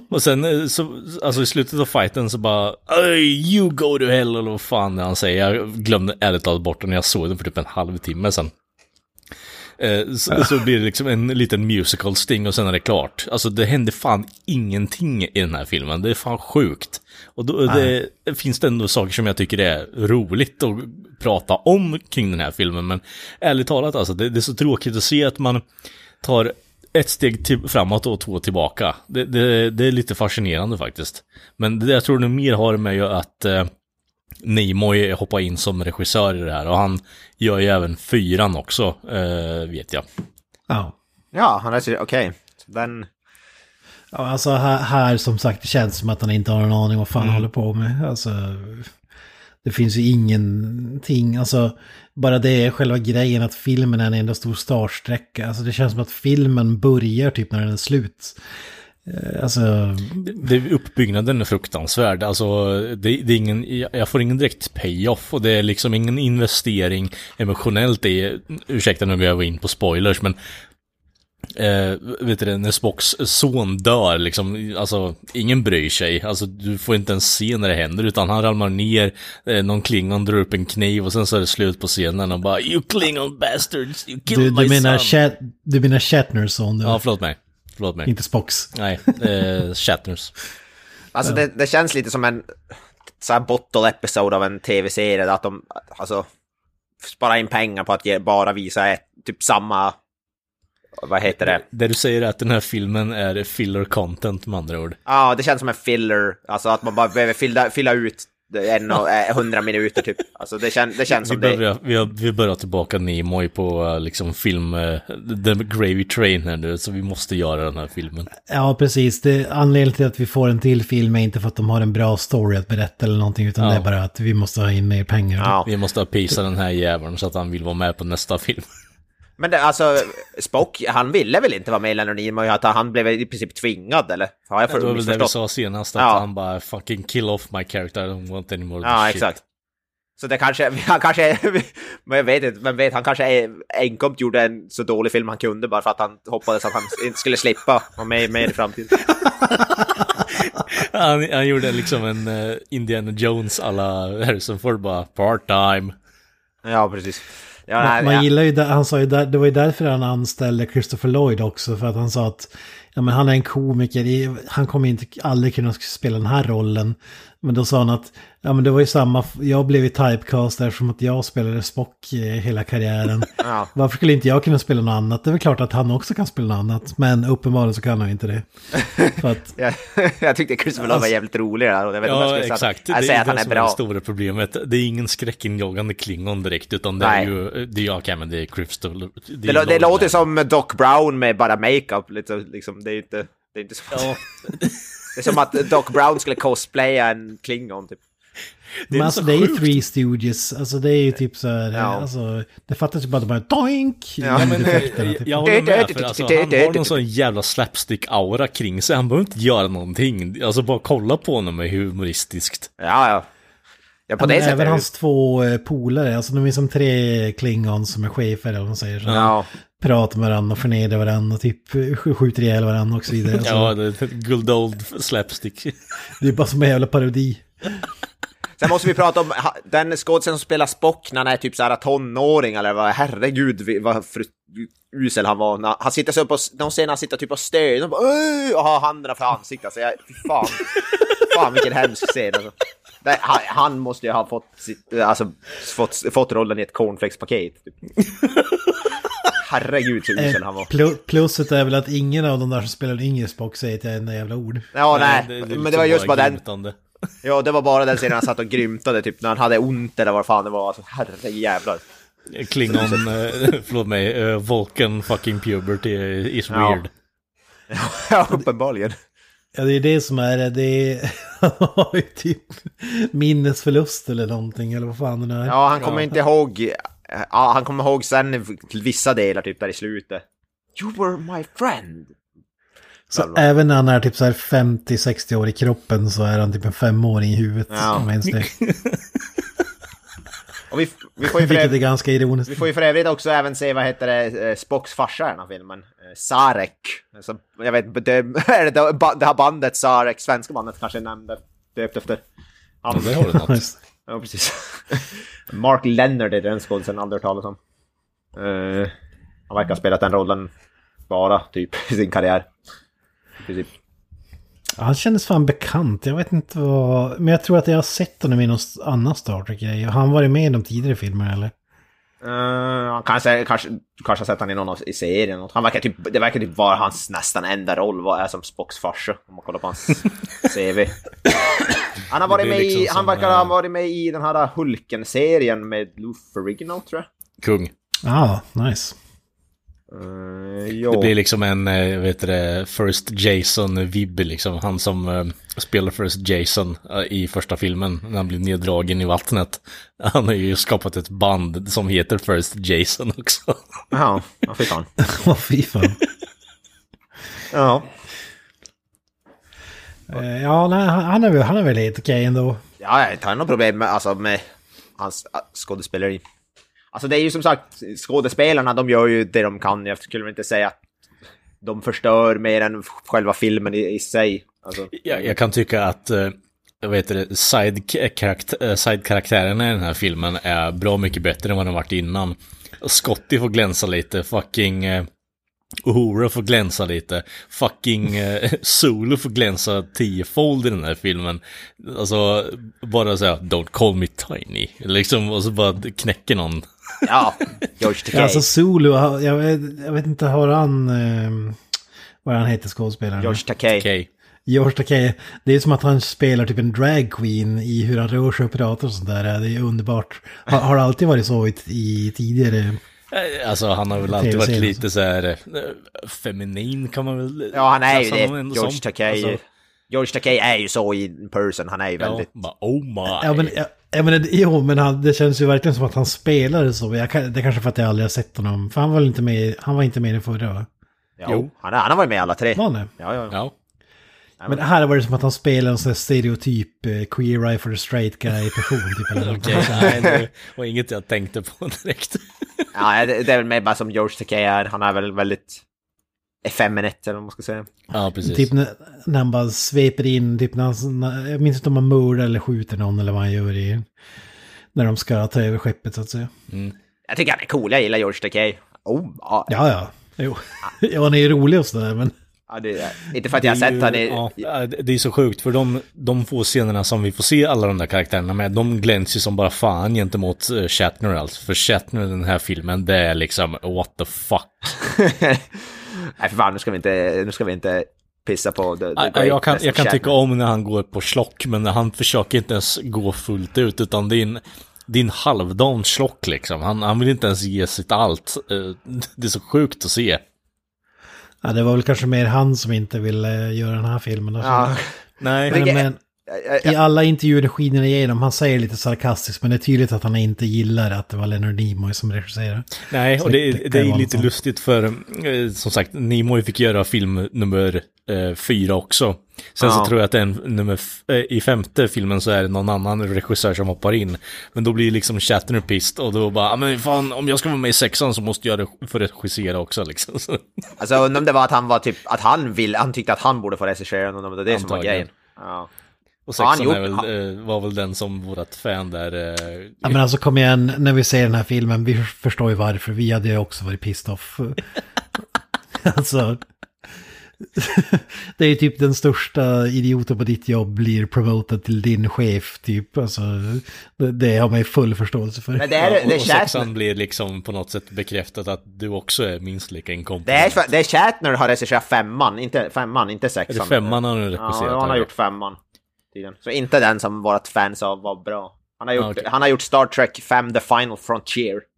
Och sen eh, så, alltså i slutet av fighten så bara you go to hell eller vad fan det han säger. Jag glömde ärligt talat bort den när jag såg den för typ en halvtimme sen. Eh, så, så blir det liksom en liten musical sting och sen är det klart. Alltså det händer fan ingenting i den här filmen. Det är fan sjukt. Och då det, finns det ändå saker som jag tycker är roligt att prata om kring den här filmen. Men ärligt talat alltså, det, det är så tråkigt att se att man tar ett steg till, framåt och två tillbaka. Det, det, det är lite fascinerande faktiskt. Men det jag tror det mer har med ju att eh, Nimoy hoppar in som regissör i det här och han gör ju även fyran också, eh, vet jag. Ja. Ja, han är okej. Så Den... Ja, alltså här, här som sagt det känns som att han inte har en aning vad fan han håller på med. Alltså, det finns ju ingenting, alltså bara det är själva grejen att filmen är en enda stor starsträcka. Alltså det känns som att filmen börjar typ när den är slut. Eh, alltså, Det, uppbyggnaden är fruktansvärd, alltså det, det är ingen, jag jag får ingen direkt payoff och det är liksom ingen investering emotionellt i, ursäkta nu går jag in på spoilers men Eh, vet du det, när Spocks son dör, liksom, alltså, ingen bryr sig. Alltså, du får inte ens se när det händer, utan han ramlar ner, eh, någon klingon drar upp en kniv och sen så är det slut på scenen och bara You klingon bastards, you du, killed du, my menar son. Shat, du menar Shatners son, Ja, ja, förlåt mig. Förlåt mig. inte Spocks. Nej, eh, [laughs] Shatners. Alltså det, det känns lite som en så här bottle episode av en tv-serie. Att de alltså sparar in pengar på att ge, bara visa ett, typ samma... Vad heter det? Det du säger är att den här filmen är filler content med andra ord. Ja, det känns som en filler. Alltså att man bara behöver fylla, fylla ut en och eh, hundra minuter typ. Alltså det, kän, det känns Vi, som det. börjar, vi, har, vi börjar tillbaka Nimoy på eh, liksom film, eh, The Gravy Train här nu, så vi måste göra den här filmen. Ja, precis. Det, anledningen till att vi får en till film är inte för att de har en bra story att berätta eller någonting, utan Ja. det är bara att vi måste ha in mer pengar. Ja. Vi måste apisa den här jäveln så att han vill vara med på nästa film. Men det, alltså, Spock, han ville väl inte vara med i Leonard Nimoy? Att han blev i princip tvingad, eller? Har jag Det var väl det vi sa senast, att Ja. han bara fucking kill off my character, I don't want any more of Ja, shit. exakt. Så det kanske, [laughs] han kanske men jag vet inte, men vet, han kanske enkomt gjorde en så dålig film han kunde bara för att han hoppades att han inte skulle slippa vara med mer i framtiden. [laughs] Han, han gjorde liksom en eh, Indiana Jones alla Harrison Ford bara part-time. Ja, precis. Ja, Man, nej, man gillar ju, han sa ju där, det var ju därför han anställde Christopher Lloyd också, för att han sa att ja, men han är en komiker, han kommer inte aldrig kunna spela den här rollen. Men då sa han att ja, men det var ju samma, jag blev ju typecast eftersom att jag spelade Spock eh, hela karriären. [laughs] Ja. Varför skulle inte jag kunna spela något annat? Det är väl klart att han också kan spela något annat, men uppenbarligen så kan han inte det. [laughs] För att, Jag, jag tyckte Christopher Lloyd var jävligt rolig där. och Jag vet inte om jag Ja, skulle säga exakt. Att, Det är säger det att han är som är det bra. stora problemet. Det är ingen skräckinjagande klingon direkt, utan det Nej. är ju, det är, ja, okej, men det är Crystal. Det, Det, lå- det låter som Doc Brown med bara makeup. Lite, liksom, det är inte... Det är, inte så, Ja, [laughs] det är som att Doc Brown skulle cosplaya en klingon typ. Men alltså så det är ju. Three Stooges, alltså det är ju typ så här, Ja. alltså, det fattas ju bara att de bara doink! Ja, men- ljudeffekterna, typ. Jag håller med, för alltså, han har någon sån jävla slapstick-aura kring sig. Han behöver inte göra någonting. Alltså bara kolla på honom är humoristiskt. Ja, ja. Ja, på det sättet. även är det- hans två eh, polare, alltså de är som tre klingons som är chefer eller vad man säger. Så Ja. Pratar med varandra och förnedrar varandra och typ sk- skjuter ihjäl varandra och så vidare. Alltså, Ja, det är good old slapstick. Det är bara som en jävla parodi. Sen måste vi prata om den skådisen som spelar Spock när han är typ så här tonåring eller vad, herregud vad fru, usel han var. Han sitter så upp och, de ser när han sitter typ och stöd och bara och har händerna för ansiktet. Alltså, jag, fan, fan vilken hemsk scen alltså. Det, han, han måste ju ha fått, sitt, alltså, fått, fått rollen i ett cornflakespaket. Typ. Herregud så usel han var. Plu- Pluset är väl att ingen av de där som spelar yngre Spock säger ett enda jävla ord. Ja, nej, det- det är men det liksom var just bara den. Ja, det var bara den scenen han satt och grymtade, typ när han hade ont eller vad fan det var. Alltså, herre jävlar. Klingon, eh, [laughs] förlåt mig, eh, Vulcan fucking puberty is Ja. weird. [laughs] Ja, uppenbarligen. Ja, det är det som är det. Det är... Han har ju typ minnesförlust eller någonting, eller vad fan det är. Ja, han kommer inte ihåg... Ja, han kommer ihåg sen till vissa delar, typ där i slutet. You were my friend. Så även när han är typ så här 50-60 år i kroppen så är han typ en femåring i huvudet. Ja. om minns det. [laughs] Och vi, vi, får ju för Vilket är ganska ironiskt. vi får ju för övrigt också även se, vad heter det, eh, Spocks farsa i den här filmen. Eh, Sarek. Alltså, jag vet inte, det, [laughs] det, här bandet Sarek, svenska bandet kanske nämnde, döpt efter. Ja, det har du [laughs] något. Ja, precis. Mark Leonard är den skådisen, aldrig hört talas om. Eh, han verkar ha spelat den rollen bara, typ, i sin karriär. I princip. Han kändes fan bekant. Jag vet inte vad... Men jag tror att jag har sett honom i någon annan Star Trek-grej. Har han varit med i de tidigare filmerna eller? Uh, han kanske, kanske, kanske sett han i någon av, i serien. Han verkar typ, det verkar typ vara hans nästan enda roll, vad är som Spocks farsa. Om man kollar på hans [laughs] CV. Han har varit med i, liksom han som, verkar ha eh, varit med i den här Hulken-serien med Lou Ferrigno tror jag. Kung. Ja, ah, nice. Uh, jo. Det blir liksom en, eh, vet du det, First Jason-vibb liksom. Han som eh, spelar First Jason eh, i första filmen när han blir neddragen i vattnet. Han har ju skapat ett band som heter First Jason också. Ja, fy fan. [laughs] Fy fan. Ja. Eh, Ja, nej, han är väl, han är väl helt okej ändå. Ja, jag har något problem med, alltså, med hans skådespeleri. Alltså det är ju som sagt, skådespelarna de gör ju det de kan. Jag skulle väl inte säga att de förstör mer än själva filmen i, i sig. Alltså, Jag, jag kan tycka att, eh, jag vet det, eh, eh, side-karaktärerna i den här filmen är bra mycket bättre än vad de varit innan. Scotty får glänsa lite, fucking Uhura får glänsa lite, fucking eh, [laughs] får glänsa tiofold i den här filmen. Alltså, bara säga don't call me tiny, liksom, och så bara knäcker någon ja, George Takei. Ja, alltså Zulu, jag, vet- jag vet inte, har han... Eh, vad han heter skådespelaren? George Takei. Okej. George Takei. Det är som att han spelar typ en drag queen i hur han rör sig och pratar och sånt där. Det är underbart. Har, har det alltid varit så i, i tidigare... Eh, Alltså han har väl alltid varit lite så här eh, feminin kan man väl Ja, han är ju det. George. Takei. Alltså, George Takei är ju så i person. Han är ju ja, väldigt... bara oh my. Ja, men, ja, ja, men, det- jo, men han, det känns ju verkligen som att han spelade så. Jag, det är kanske för att jag aldrig har sett honom. För han var inte med, han var inte med i den förra va? Ja, Jo. Han, är, han har varit med alla tre. Var han det? Ja, ja. Ja. Men här var det som att han spelade en sån här stereotyp eh, queer eye for the straight guy person typ. Okej, nej, det var inget jag tänkte på direkt. ja det, det är väl mer bara som George Takei är. Han är väl väldigt effeminate, eller vad man ska säga. Ja, precis. Typ när, när han bara sveper in, typ när han, när, jag minns inte om han mördar eller skjuter någon eller vad han gör i... När de ska ta över skeppet så att säga. Jag tycker han är cool. Jag gillar George Takei. Oh, ja. Ja, ja. Jo. [laughs] ja, han är ju rolig och sådär men... ja det, inte för att jag har är sett i... ja, det är så sjukt för de, de få scenerna som vi får se alla de där karaktärerna med, de glänser som bara fan gentemot uh, Shatner alltså. För Shatner i den här filmen, det är liksom what the fuck. [laughs] Nej, för fan, nu ska vi inte, nu ska vi inte pissa på the, the Ja, jag kan, jag kan tycka om när han går på slock, men när han försöker inte ens gå fullt ut, utan det är en, det är en halvdan slock liksom. Han, han vill inte ens ge sitt allt. Eh, [laughs] Det är så sjukt att se. Ja, det var väl kanske mer han som inte ville göra den här filmen. Ja, Nej, Men, men i alla intervjuer skiner igenom, han säger lite sarkastiskt, men det är tydligt att han inte gillar att det var Leonard Nimoy som regisserade. Nej, och det, det det, är lite lustigt för, eh, som sagt, Nimoy fick göra film nummer eh, fyra också. Sen Ja. så tror jag att den nummer, eh, i femte filmen så är det någon annan regissör som hoppar in. Men då blir liksom Shatner pissed och då bara, "Ah, men fan, om jag ska vara med i sexan så måste jag få regissera också liksom. [laughs] Så, Alltså undrar om det var att han var typ, att han vill, han tyckte att han borde få regissera, undrar om det var det som var grejen. Ja. Och Ja, han sexan är gjort- väl, eh, var väl den som vårat fan där... Eh, Ja, men alltså kom igen, när vi ser den här filmen, vi förstår ju varför. Vi hade ju också varit pissed off. [laughs] alltså, [laughs] det är ju typ den största idioten på ditt jobb blir promotad till din chef, typ. Alltså, det, det har man ju full förståelse för. Men det är, ja, och, det är och sexan blir liksom på något sätt bekräftat att du också är minst lika det inkompetent. är, det är Shatner har regisserat femman, inte femman, inte Är sexan. det femman han har Ja, regisserat? han har gjort femman. Tydligen. Så inte den som vårt fans av var bra. Han har gjort, Ah, okej. han har gjort Star Trek 5 The Final Frontier. [laughs]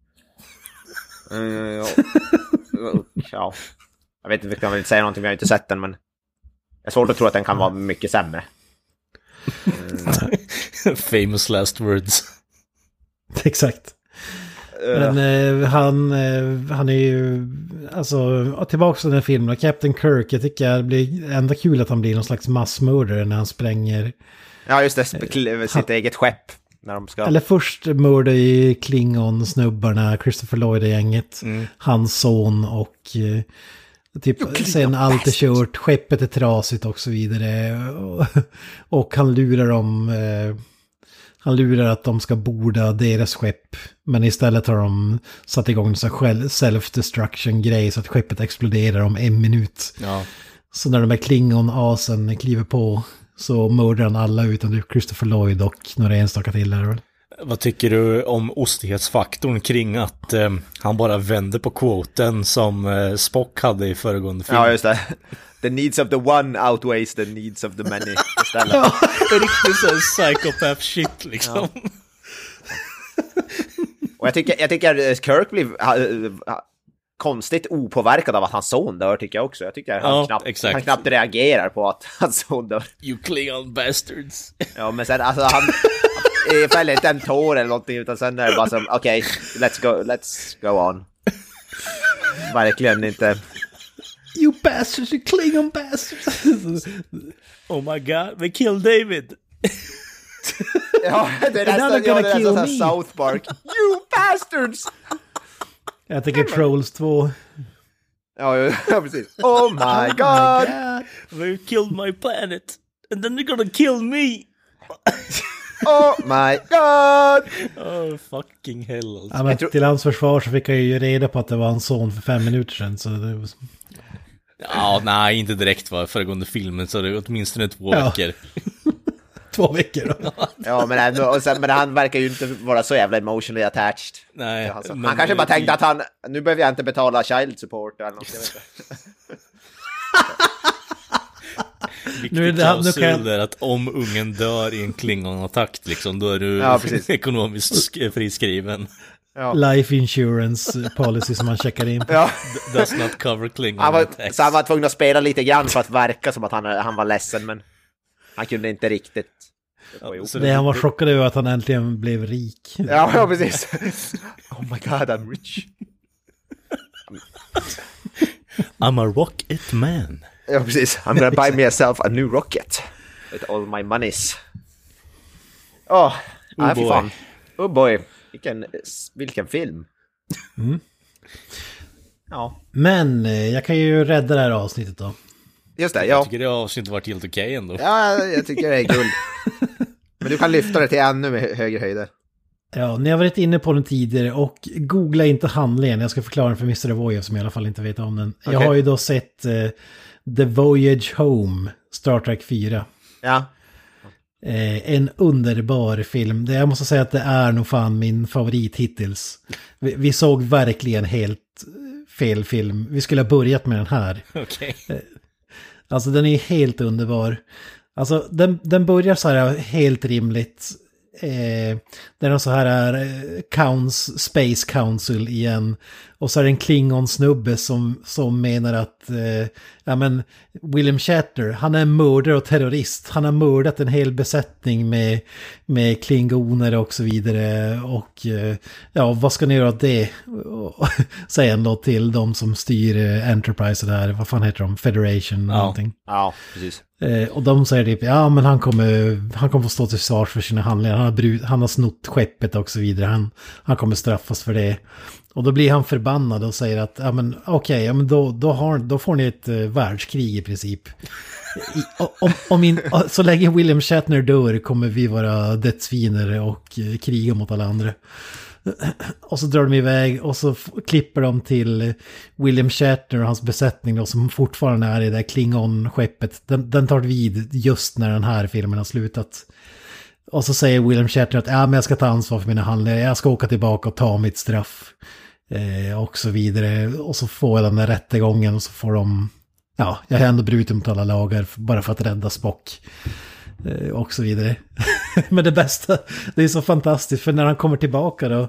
Eh, och- [laughs] ja. Jag vet inte, jag vill inte säga någonting, jag har inte sett den men... Det är svårt att tro att den kan vara mycket sämre. [laughs] Famous last words. Exakt. Men eh, han, eh, han är ju, alltså tillbaka till den filmen, Captain Kirk, jag tycker det blir ändå kul att han blir någon slags massmördare när han spränger. Ja just det, sitt eget skepp. När de ska... Eller först mördar ju Klingon-snubbarna, Christopher Lloyd-gänget, hans son och eh, typ sen allt är kört, skeppet är trasigt och så vidare. Och, [laughs] och han lurar dem, eh, han lurar att de ska borda deras skepp. Men istället har de satt igång en self-destruction-grej så att skeppet exploderar om en minut. Ja. Så när de här Klingon-asen kliver på så mördar han alla utom Christopher Lloyd och några enstaka till är det väl. Vad tycker du om ostighetsfaktorn kring att eh, han bara vände på quoten som eh, Spock hade i föregående film? Ja just det. [laughs] The needs of the one outweighs the needs of the many. Istället. Riktigt såhär psychopath shit liksom. Och jag tycker, jag tycker eh, Kirk blir ha, ha, konstigt opåverkad av att hans son dör tycker jag också. Jag tycker han, Ja, knappt, exakt. han knappt reagerar på att [laughs] hans son dör. You Klingon bastards. Ja men sen alltså han [laughs] eh, fäller inte en tår eller någonting utan sen är det bara som okej, let's go, let's go on. Verkligen inte. You bastards, you Klingon bastards! Oh my god, they killed David. Ja, det är they're nästan, ja, gonna det är nästan South Park. You bastards! Jag tänker Trolls 2. Ja, ja, precis. Oh my god! They killed my planet. And then they're gonna kill me. Oh my god! Oh fucking hell alltså. Ja, men tror- Till hans försvar så fick jag ju reda på att det var hans son för fem minuter sedan. Så det var... Ja, nej, inte direkt va, föregående filmen så det är åtminstone två Ja. veckor. [laughs] två veckor då. Ja, men, ändå, och sen, men han verkar ju inte vara så jävla emotionally attached. Nej, Alltså, men- han kanske bara tänkte att han, nu behöver jag inte betala child support eller något. [laughs] Viktig Nu är det- nu klausul kan där att om ungen dör i en klingonattack liksom, då är du Ja, [laughs] ekonomiskt sk- friskriven. Life insurance policy som han checkar in på. Ja, Does not cover klingon han var, så han var tvungen att spela lite grann för att verka som att han, han var ledsen, men han kunde inte riktigt. Ja, Det han var chockad över att han äntligen blev rik. Ja, ja precis. Oh my god, I'm rich. I'm a rocket man. Ja, precis. I'm gonna buy myself a new rocket. With all my monies. Åh, oh, nej, fy boy. fan. Oh boy. Vilken, vilken film. Ja, Men eh, jag kan ju rädda det här avsnittet då. just det. Jag Ja, tycker det avsnittet varit helt okej ändå. ja jag tycker det är guld. [laughs] Men du kan lyfta det till ännu högre höjder. Ja, ni har varit inne på den tidigare och googla inte handlingen. Jag ska förklara den för Mr. Voyev som i alla fall inte vet om den. Jag Okej. har ju då sett eh, The Voyage Home, Star Trek 4. Ja, Eh, en underbar film. Det, jag måste säga att det är nog fan min favorit hittills. Vi, vi såg verkligen helt eh, fel film. Vi skulle ha börjat med den här. Okej. Alltså den är helt underbar. Alltså den, den börjar så här helt rimligt. Eh, det är någon så här eh, Counts, Space Council igen. Och så är det en Klingon-snubbe som, som menar att eh, ja, men William Shatner, han är en mördare och terrorist. Han har mördat en hel besättning med, med klingoner och så vidare. Och eh, ja, vad ska ni göra åt det? [laughs] Säger han då till de som styr eh, Enterprise och det här, vad fan heter de? Federation och Ja. någonting. ja, precis. Eh, och de säger typ, ja men han kommer, han kommer få stå till svars för sina handlingar. Han har, brut, han har snott skeppet och så vidare. Han, han kommer straffas för det. Och då blir han förbannad och säger att, ja men okej, ja men då, då, har, då får ni ett uh, världskrig i princip. I, om, om in, så länge William Shatner dör kommer vi vara dödsfiender och uh, kriga mot alla andra. [clears throat] Och så drar de iväg och så klipper de till eh, William Shatner och hans besättning då, som fortfarande är i det där Klingon-skeppet. Den, den tar vid just när den här filmen har slutat. Och så säger William Shatner att ja, men jag ska ta ansvar för mina handlingar, jag ska åka tillbaka och ta mitt straff. Eh, och så vidare. Och så får jag den där rättegången och så får de... Ja, jag har ändå brutit mot alla lagar bara för att rädda Spock. Eh, och så vidare. [laughs] Men det bästa, det är så fantastiskt för när han kommer tillbaka då,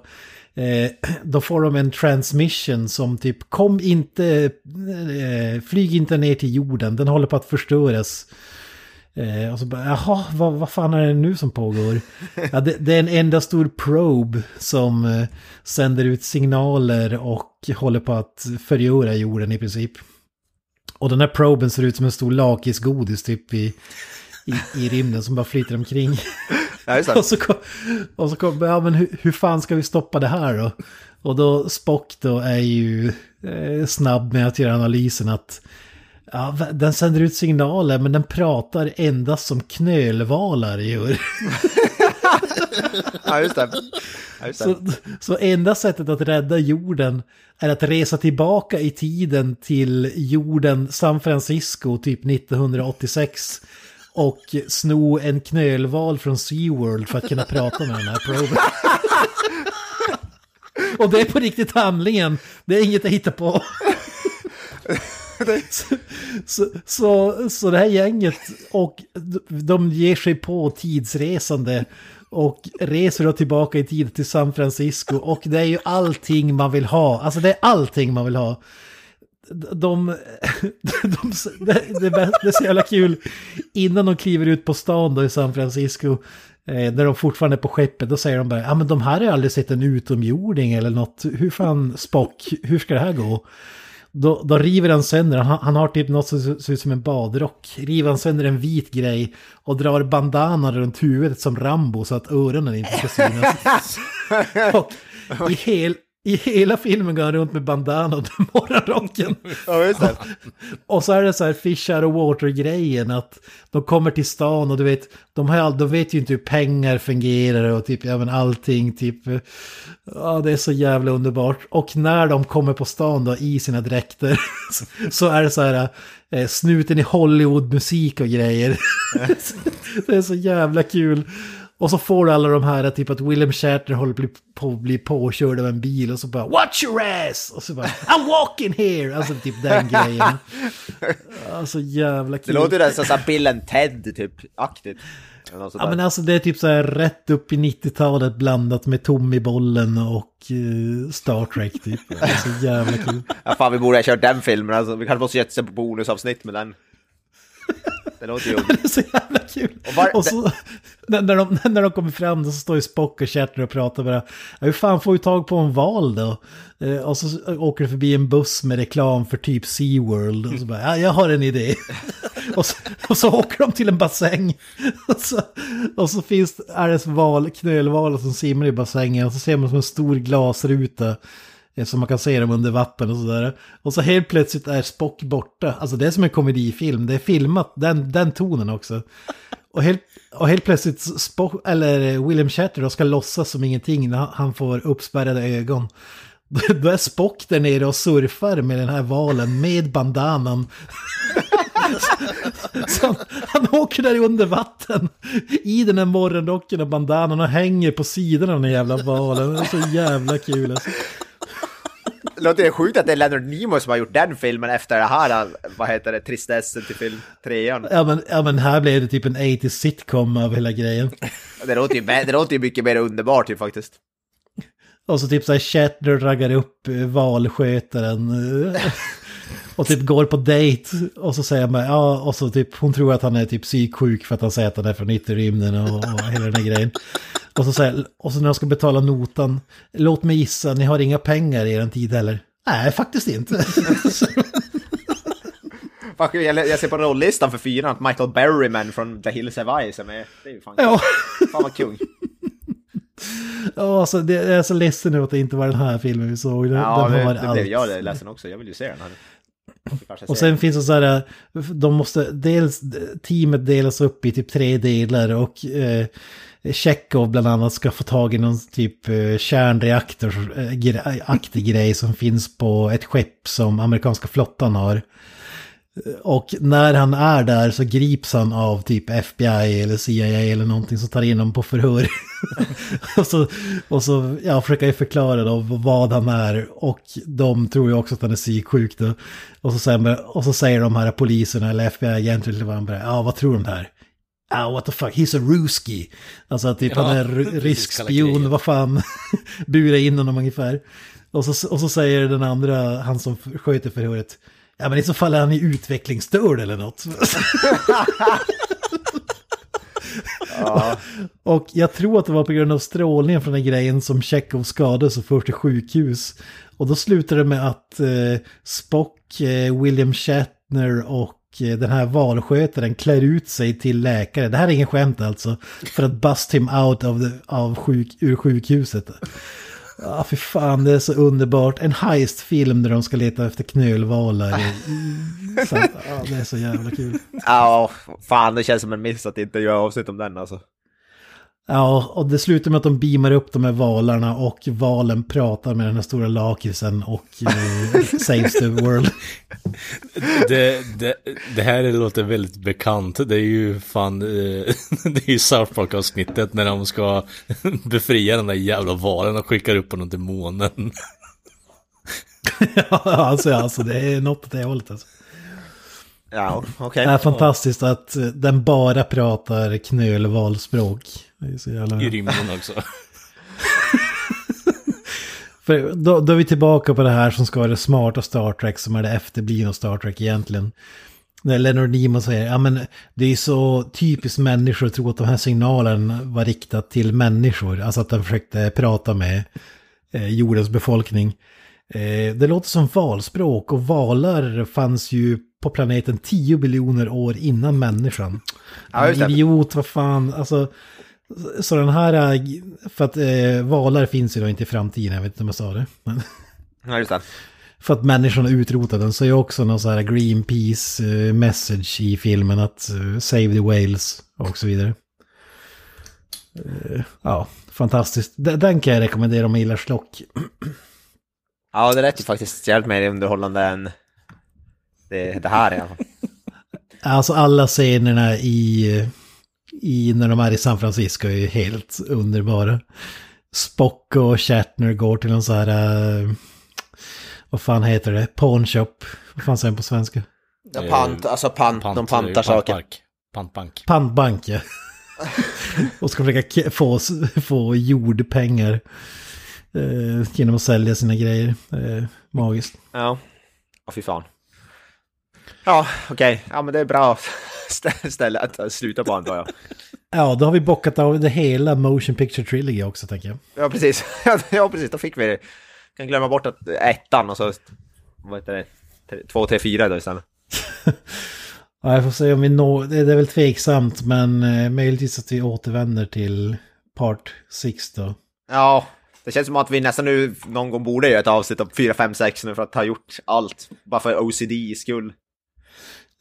eh, då får de en transmission som typ kom inte, eh, flyg inte ner till jorden, den håller på att förstöras. Eh, och så bara, jaha, vad, vad fan är det nu som pågår? Ja, det, det är en enda stor probe som eh, sänder ut signaler och håller på att förgöra jorden i princip. Och den här proben ser ut som en stor lakisgodis typ i, i, i rymden som bara flyter omkring. Ja, [laughs] och så kom, och så kom ja men hur, hur fan ska vi stoppa det här då? Och då Spock då är ju eh, snabb med att göra analysen att ja, den sänder ut signaler men den pratar endast som knölvalar gör. [laughs] Ja, just det. Ja, just det. Så, så enda sättet att rädda jorden är att resa tillbaka i tiden till jorden San Francisco typ 1986 och sno en knölval från SeaWorld för att kunna prata med den här proben. [laughs] Och det är på riktigt handlingen. Det är inget jag hittar på. [laughs] Så, så, så, så det här gänget och de ger sig på tidsresande och reser då tillbaka i tid till San Francisco och det är ju allting man vill ha. Alltså det är allting man vill ha. De, [laughs] de, det, det, det är så jävla kul. Innan de kliver ut på stan då i San Francisco, eh, när de fortfarande är på skeppet, då säger de bara, ja men de här har ju aldrig sett en utomjording eller något. Hur fan, Spock, hur ska det här gå? Då, då river han sönder, han, han har typ något som ser ut som en badrock. River han sönder en vit grej och drar bandana runt huvudet som Rambo så att öronen inte ska synas. [laughs] och i, hel, i hela filmen går han runt med bandana och morgonrocken. Ja, det. [laughs] Och så är det så här fish out of water-grejen att de kommer till stan och du vet, de, har, all- de vet ju inte hur pengar fungerar och typ, ja men allting typ, ja det är så jävla underbart. Och när de kommer på stan då i sina dräkter [laughs] så, så är det så här eh, snuten i Hollywood-musik och grejer. [laughs] det är så jävla kul. Och så får du alla de här, typ att William Shatner håller på- på att bli påkörd av en bil och så bara Watch your ass! Och så bara I'm walking here! Alltså typ den grejen. [laughs] Alltså jävla Det kul. låter ju nästan som Bill and Ted, typ, aktigt. Eller något sånt Ja men alltså det är typ så här rätt upp i 90-talet blandat med Tom i bollen och eh, Star Trek typ. Det så jävla kul. Ja, fan, vi borde ha kört den filmen. Alltså, vi kanske måste göra ett bonusavsnitt med den. Det låter ju... [laughs] Det är så jävla kul. Och var- Och så, [laughs] när, när, de, [laughs] när de kommer fram så står ju Spock och Shatner och pratar bara. Ja, hur fan får vi tag på en val då? Eh, och så åker det förbi en buss med reklam för typ SeaWorld. Och så bara, ja, jag har en idé. och, så, och så åker de till en bassäng. och, så, och så finns är det val, knölvalar som simmar i bassängen. Och så ser man som en stor glasruta. Eftersom man kan se dem under vatten och sådär. Och så helt plötsligt är Spock borta. Alltså det är som en komedifilm. Det är filmat, den, den tonen också. Och helt, och helt plötsligt Spock, eller eh, William Shatter då ska låtsas som ingenting när han- får uppspärrade ögon. [laughs] Då är Spock där nere och surfar med den här valen med bandanan. [laughs] Så han, han åker där under vatten i den här morgonrocken och bandanan och hänger på sidorna av den jävla valen. Det är så jävla kul alltså. Det låter ju sjukt att det är Leonard Nimoy som har gjort den filmen efter det här, vad heter det, tristessen till film trean. Ja men, ja men här blev det typ en 80 sitcom av hela grejen. Det låter ju, det låter ju mycket mer underbart ju faktiskt. Och så typ så här Shatner raggar upp eh, valskötaren. Och typ går på dejt. Och så säger man, ja, och så typ hon tror att han är typ psyksjuk för att han säger att han är från ytterrymden och, och hela den här grejen. Och så, säger, och så när de ska betala notan, låt mig gissa, ni har inga pengar i er tid heller. Nej, faktiskt inte. [laughs] Jag, ser på rollistan för fyran att Michael Berryman från The Hills Have Eyes är med. Det är ju fan, ja, fan vad kung. ja alltså, det jag är så ledsen nu att det inte var den här filmen vi såg. Den, Ja, den det, det blev jag ledsen också. Jag vill ju se den här. Och sen finns det så här, de måste, dels teamet delas upp i typ tre delar och eh, Chekhov bland annat ska få tag i någon typ eh, kärnreaktor-aktig grej som finns på ett skepp som amerikanska flottan har. Och när han är där så grips han av typ FBI eller CIA eller någonting som tar in honom på förhör. [laughs] och så, och så ja, försöker jag förklara då vad han är. Och de tror ju också att han är psyksjuk då. Och så, säger, och så säger de här poliserna eller FBI-agenter eller vad han bara, ja vad tror de här? ah, what the fuck, he's a ruski. Alltså att typ Ja, han är [laughs] rysk spion, vad fan, [laughs] bura in honom ungefär. Och så, och så säger den andra, han som sköter förhöret, ja men i så fall är han ju utvecklingsstörd eller något. Och jag tror att det var på grund av strålningen från den grejen som Chekhov skadades och först till sjukhus. Och då slutade det med att eh, Spock, eh, William Shatner och eh, den här valskötaren klär ut sig till läkare. Det här är ingen skämt alltså. För att bust him out of the, av sjuk, ur sjukhuset. Ja, för fan, det är så underbart. En heistfilm där de ska leta efter knölvalar. [laughs] Så, ja, det är så jävla kul. Ja, fan det känns som en miss att inte göra avsnitt om den alltså. Ja, och det slutar med att de beamar upp de här valarna och valen pratar med den här stora lakritsen och eh, [laughs] saves the world. Det, det, det här låter väldigt bekant. Det är ju fan, eh, [laughs] det är ju South Park-avsnittet när de ska [laughs] befria den där jävla valen och skickar upp honom till månen. ja, alltså, alltså det är något åt det hållet alltså. Ja, okej. Det är fantastiskt att den bara pratar knölvalspråk. Det är så jävla... I rymden också. [laughs] För då, då är vi tillbaka på det här som ska vara det smarta Star Trek som är det efterblivna Star Trek egentligen. När Leonard Nimoy säger, ja men det är så typiskt människor att tro att de här signalen var riktat till människor. Alltså att de försökte prata med eh, jordens befolkning. Eh, det låter som valspråk och valar fanns ju på planeten 10 biljoner år innan människan. Ja, idiot, vad fan, alltså. Så den här, eh, för att eh, valar finns ju då inte i framtiden, jag vet inte om jag sa det. Men, Ja, just det. för att människan har utrotat den så är också någon så här Greenpeace eh, message i filmen att eh, save the whales och så vidare. Ja, fantastiskt. Den, den kan jag rekommendera om man gillar slock. Ja, det lät ju faktiskt jävligt mer underhållande än det, det här i alla fall. [laughs] Alltså alla scenerna i, i när de är i San Francisco är ju helt underbara. Spock och Shatner går till en så här, eh, vad fan heter det, pawn shop. Vad fan säger man på svenska? Ja, pant, alltså pant, de pantar saker. Pantbank. Pantbank. Ja. [laughs] och ska försöka få, få jordpengar eh, genom att sälja sina grejer. Eh, magiskt. Ja. Ja, fy fan. Ja, okej. Ja, men det är bra [laughs] stä- ställe att sluta på antar jag. Ja, då har vi bockat av det hela Motion Picture Trilogy också tänker jag. Ja, precis. [laughs] Ja, precis. Då fick vi det. Kan glömma bort att ettan och så... Vad heter det? Två, tre, fyra då istället. [laughs] Ja, jag får se om vi når, det är väl tveksamt men eh, möjligtvis att vi återvänder till Part 6 då. Ja, det känns som att vi nästan nu någon gång borde göra ett avsnitt om 4, 5, 6 nu för att ha gjort allt. Bara för OCD skull.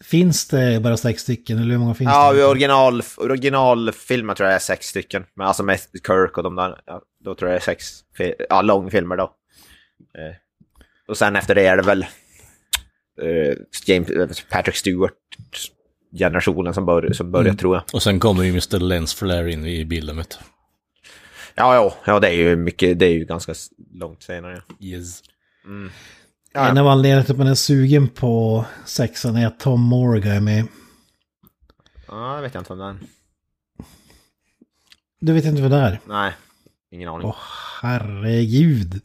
Finns det bara sex stycken eller hur många finns Ja, det? original, originalfilmer tror jag är sex stycken. Men alltså med Kirk och de där, ja, då tror jag det är sex ja, långfilmer då. Eh, och sen efter det är det väl eh, James, Patrick Stewart generationen som, bör, som börjar tror jag. Och sen kommer ju Mr. Lens Flare in i bilden vet du. Ja, ja, ja, det är ju mycket, det är ju ganska långt senare. Yes. Ja, En av anledningarna till att man är sugen på sexan är att Tom Morgan är med. Ja, det vet jag inte om den. Du vet inte vad det är? Nej, ingen aning. Åh, herregud.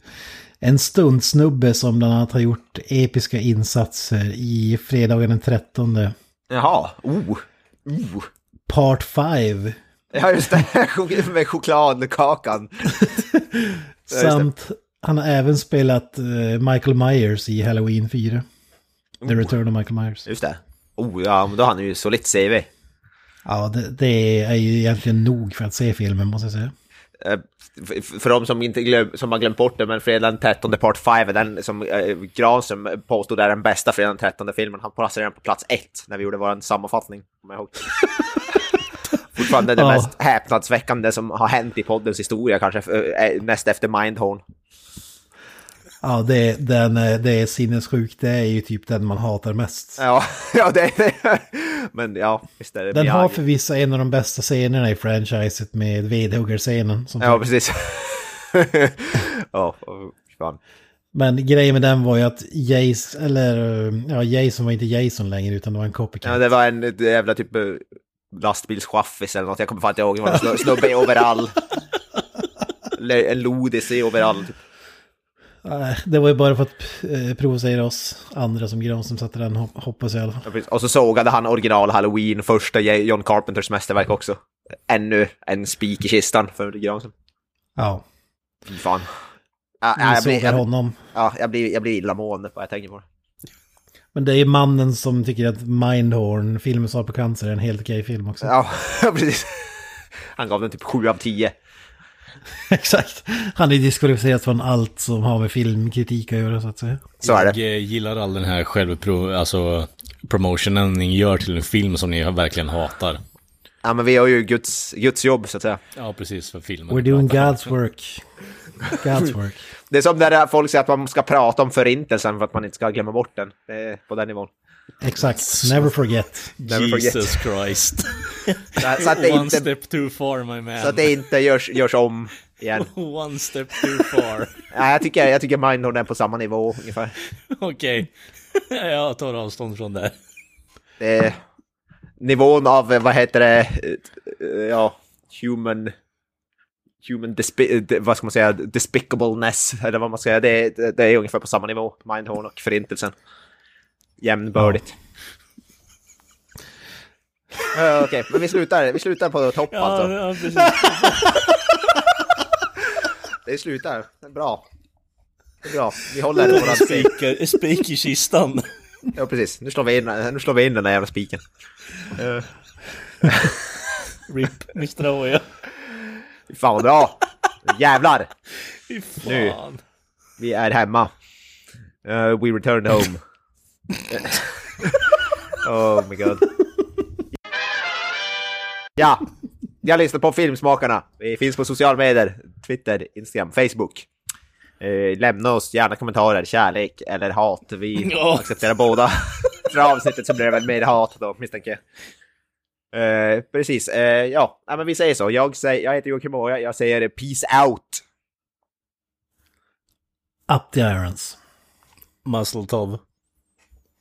En stuntsnubbe som bland annat har gjort episka insatser i fredagen den 13. Jaha, oh, oh. Part 5. Ja, just det, [laughs] med chokladkakan. [laughs] det. Samt han har även spelat eh, Michael Myers i Halloween 4. The Return of Michael Myers. Just det. Oh, ja, men då har han ju solitt CV. Ja, det, det är ju egentligen nog för att se filmen måste jag säga. Eh, För de som inte glöm, som har glömt bort det, men Fredag den 13 part 5 är den som eh, Granström påstod är den bästa Fredag den 13 filmen. Han placerade den på plats 1 när vi gjorde vår sammanfattning. Kommer jag ihåg. [laughs] Fortfarande det Ja. mest häpnadsväckande som har hänt i poddens historia kanske, eh, näst efter Mindhorn. Ja, det, den, är- det är sinnessjukt. Det är ju typ den man hatar mest. Ja, [laughs] ja det är det. Men ja, visst är det. Den har Miyagi. förvisso en av de bästa scenerna i franchiset med vedhuggarscenen. som Ja, precis. [laughs] ja, fan. Men grejen med den var ju att Jason, eller ja, Jason var inte Jason längre utan det var en copycat. Ja, det var en jävla typ eh, lastbilschaffis eller något. Jag kommer fan inte ihåg. Det var en snu- snubbe i overall. [laughs] En lodis i overall. Typ. Det var ju bara för att eh, provocera oss andra som Granström satte den, hop- hoppas jag i alla fall. Och så sågade han original Halloween, första John Carpenters mästerverk också. Ännu en spik i kistan för Granström. Ja, Fy fan. Ja, jag, blir, jag, honom. ja, jag, blir, jag blir illamående bara jag tänker på det. Men det är ju mannen som tycker att Mindhorn, filmen Svar på cancer, är en helt okej film också. Ja, [laughs] precis. Han gav den typ 7 av 10. [laughs] Exakt. Han är diskvalificerad från allt som har med filmkritik att göra så att säga. Så är Jag det. eh, gillar all den här självpro... Alltså promotionen ni gör till en film som ni verkligen hatar. Ja, men vi har ju Guds, Guds jobb så att säga. Ja, precis, för filmen. We're doing God's work. God's [laughs] work. Det är som när folk säger att man ska prata om förintelsen för att man inte ska glömma bort den. Det är på den nivån. Exakt. Never forget. Never forget. Jesus Christ. [laughs] Så, så, att, det One inte, step too far my man. så att det inte görs, görs om igen. [laughs] One step too far. [laughs] Ja, jag, tycker, jag tycker Mindhorn är på samma nivå ungefär. Okej. Jag tar avstånd från det. Det nivån av, eh, vad heter det, eh, ja, human... Human vad ska man säga, despicableness, eller vad man ska säga, det, det, det är ungefär på samma nivå, Mindhorn och Förintelsen. Jämnbördigt. Ja. Okej, men vi slutar, vi slutar på topp alltså. ja, precis. [laughs] Det slutar, det är bra. Det är bra, vi håller våran spik. Spik, i kistan. Ja precis, nu slår vi in, nu slår vi in den där jävla spiken. Eh, RIP, Mr. Oja. Fy Fan vad bra! Jävlar! Fy Nu. fan. Vi är hemma. Uh, we returned home. [laughs] oh my god. Ja, jag lyssnar på Filmsmakarna. Vi finns på sociala medier. Twitter, Instagram, Facebook. Eh, lämna oss gärna kommentarer, kärlek eller hat. Vi [laughs] accepterar båda. [laughs] För avsnittet så blir det väl mer hat då, misstänker jag. Eh, precis, eh, ja, ja, men vi säger så. Jag, säger, jag heter Joakim Moja, jag säger peace out. Up the irons. Muscle Tov.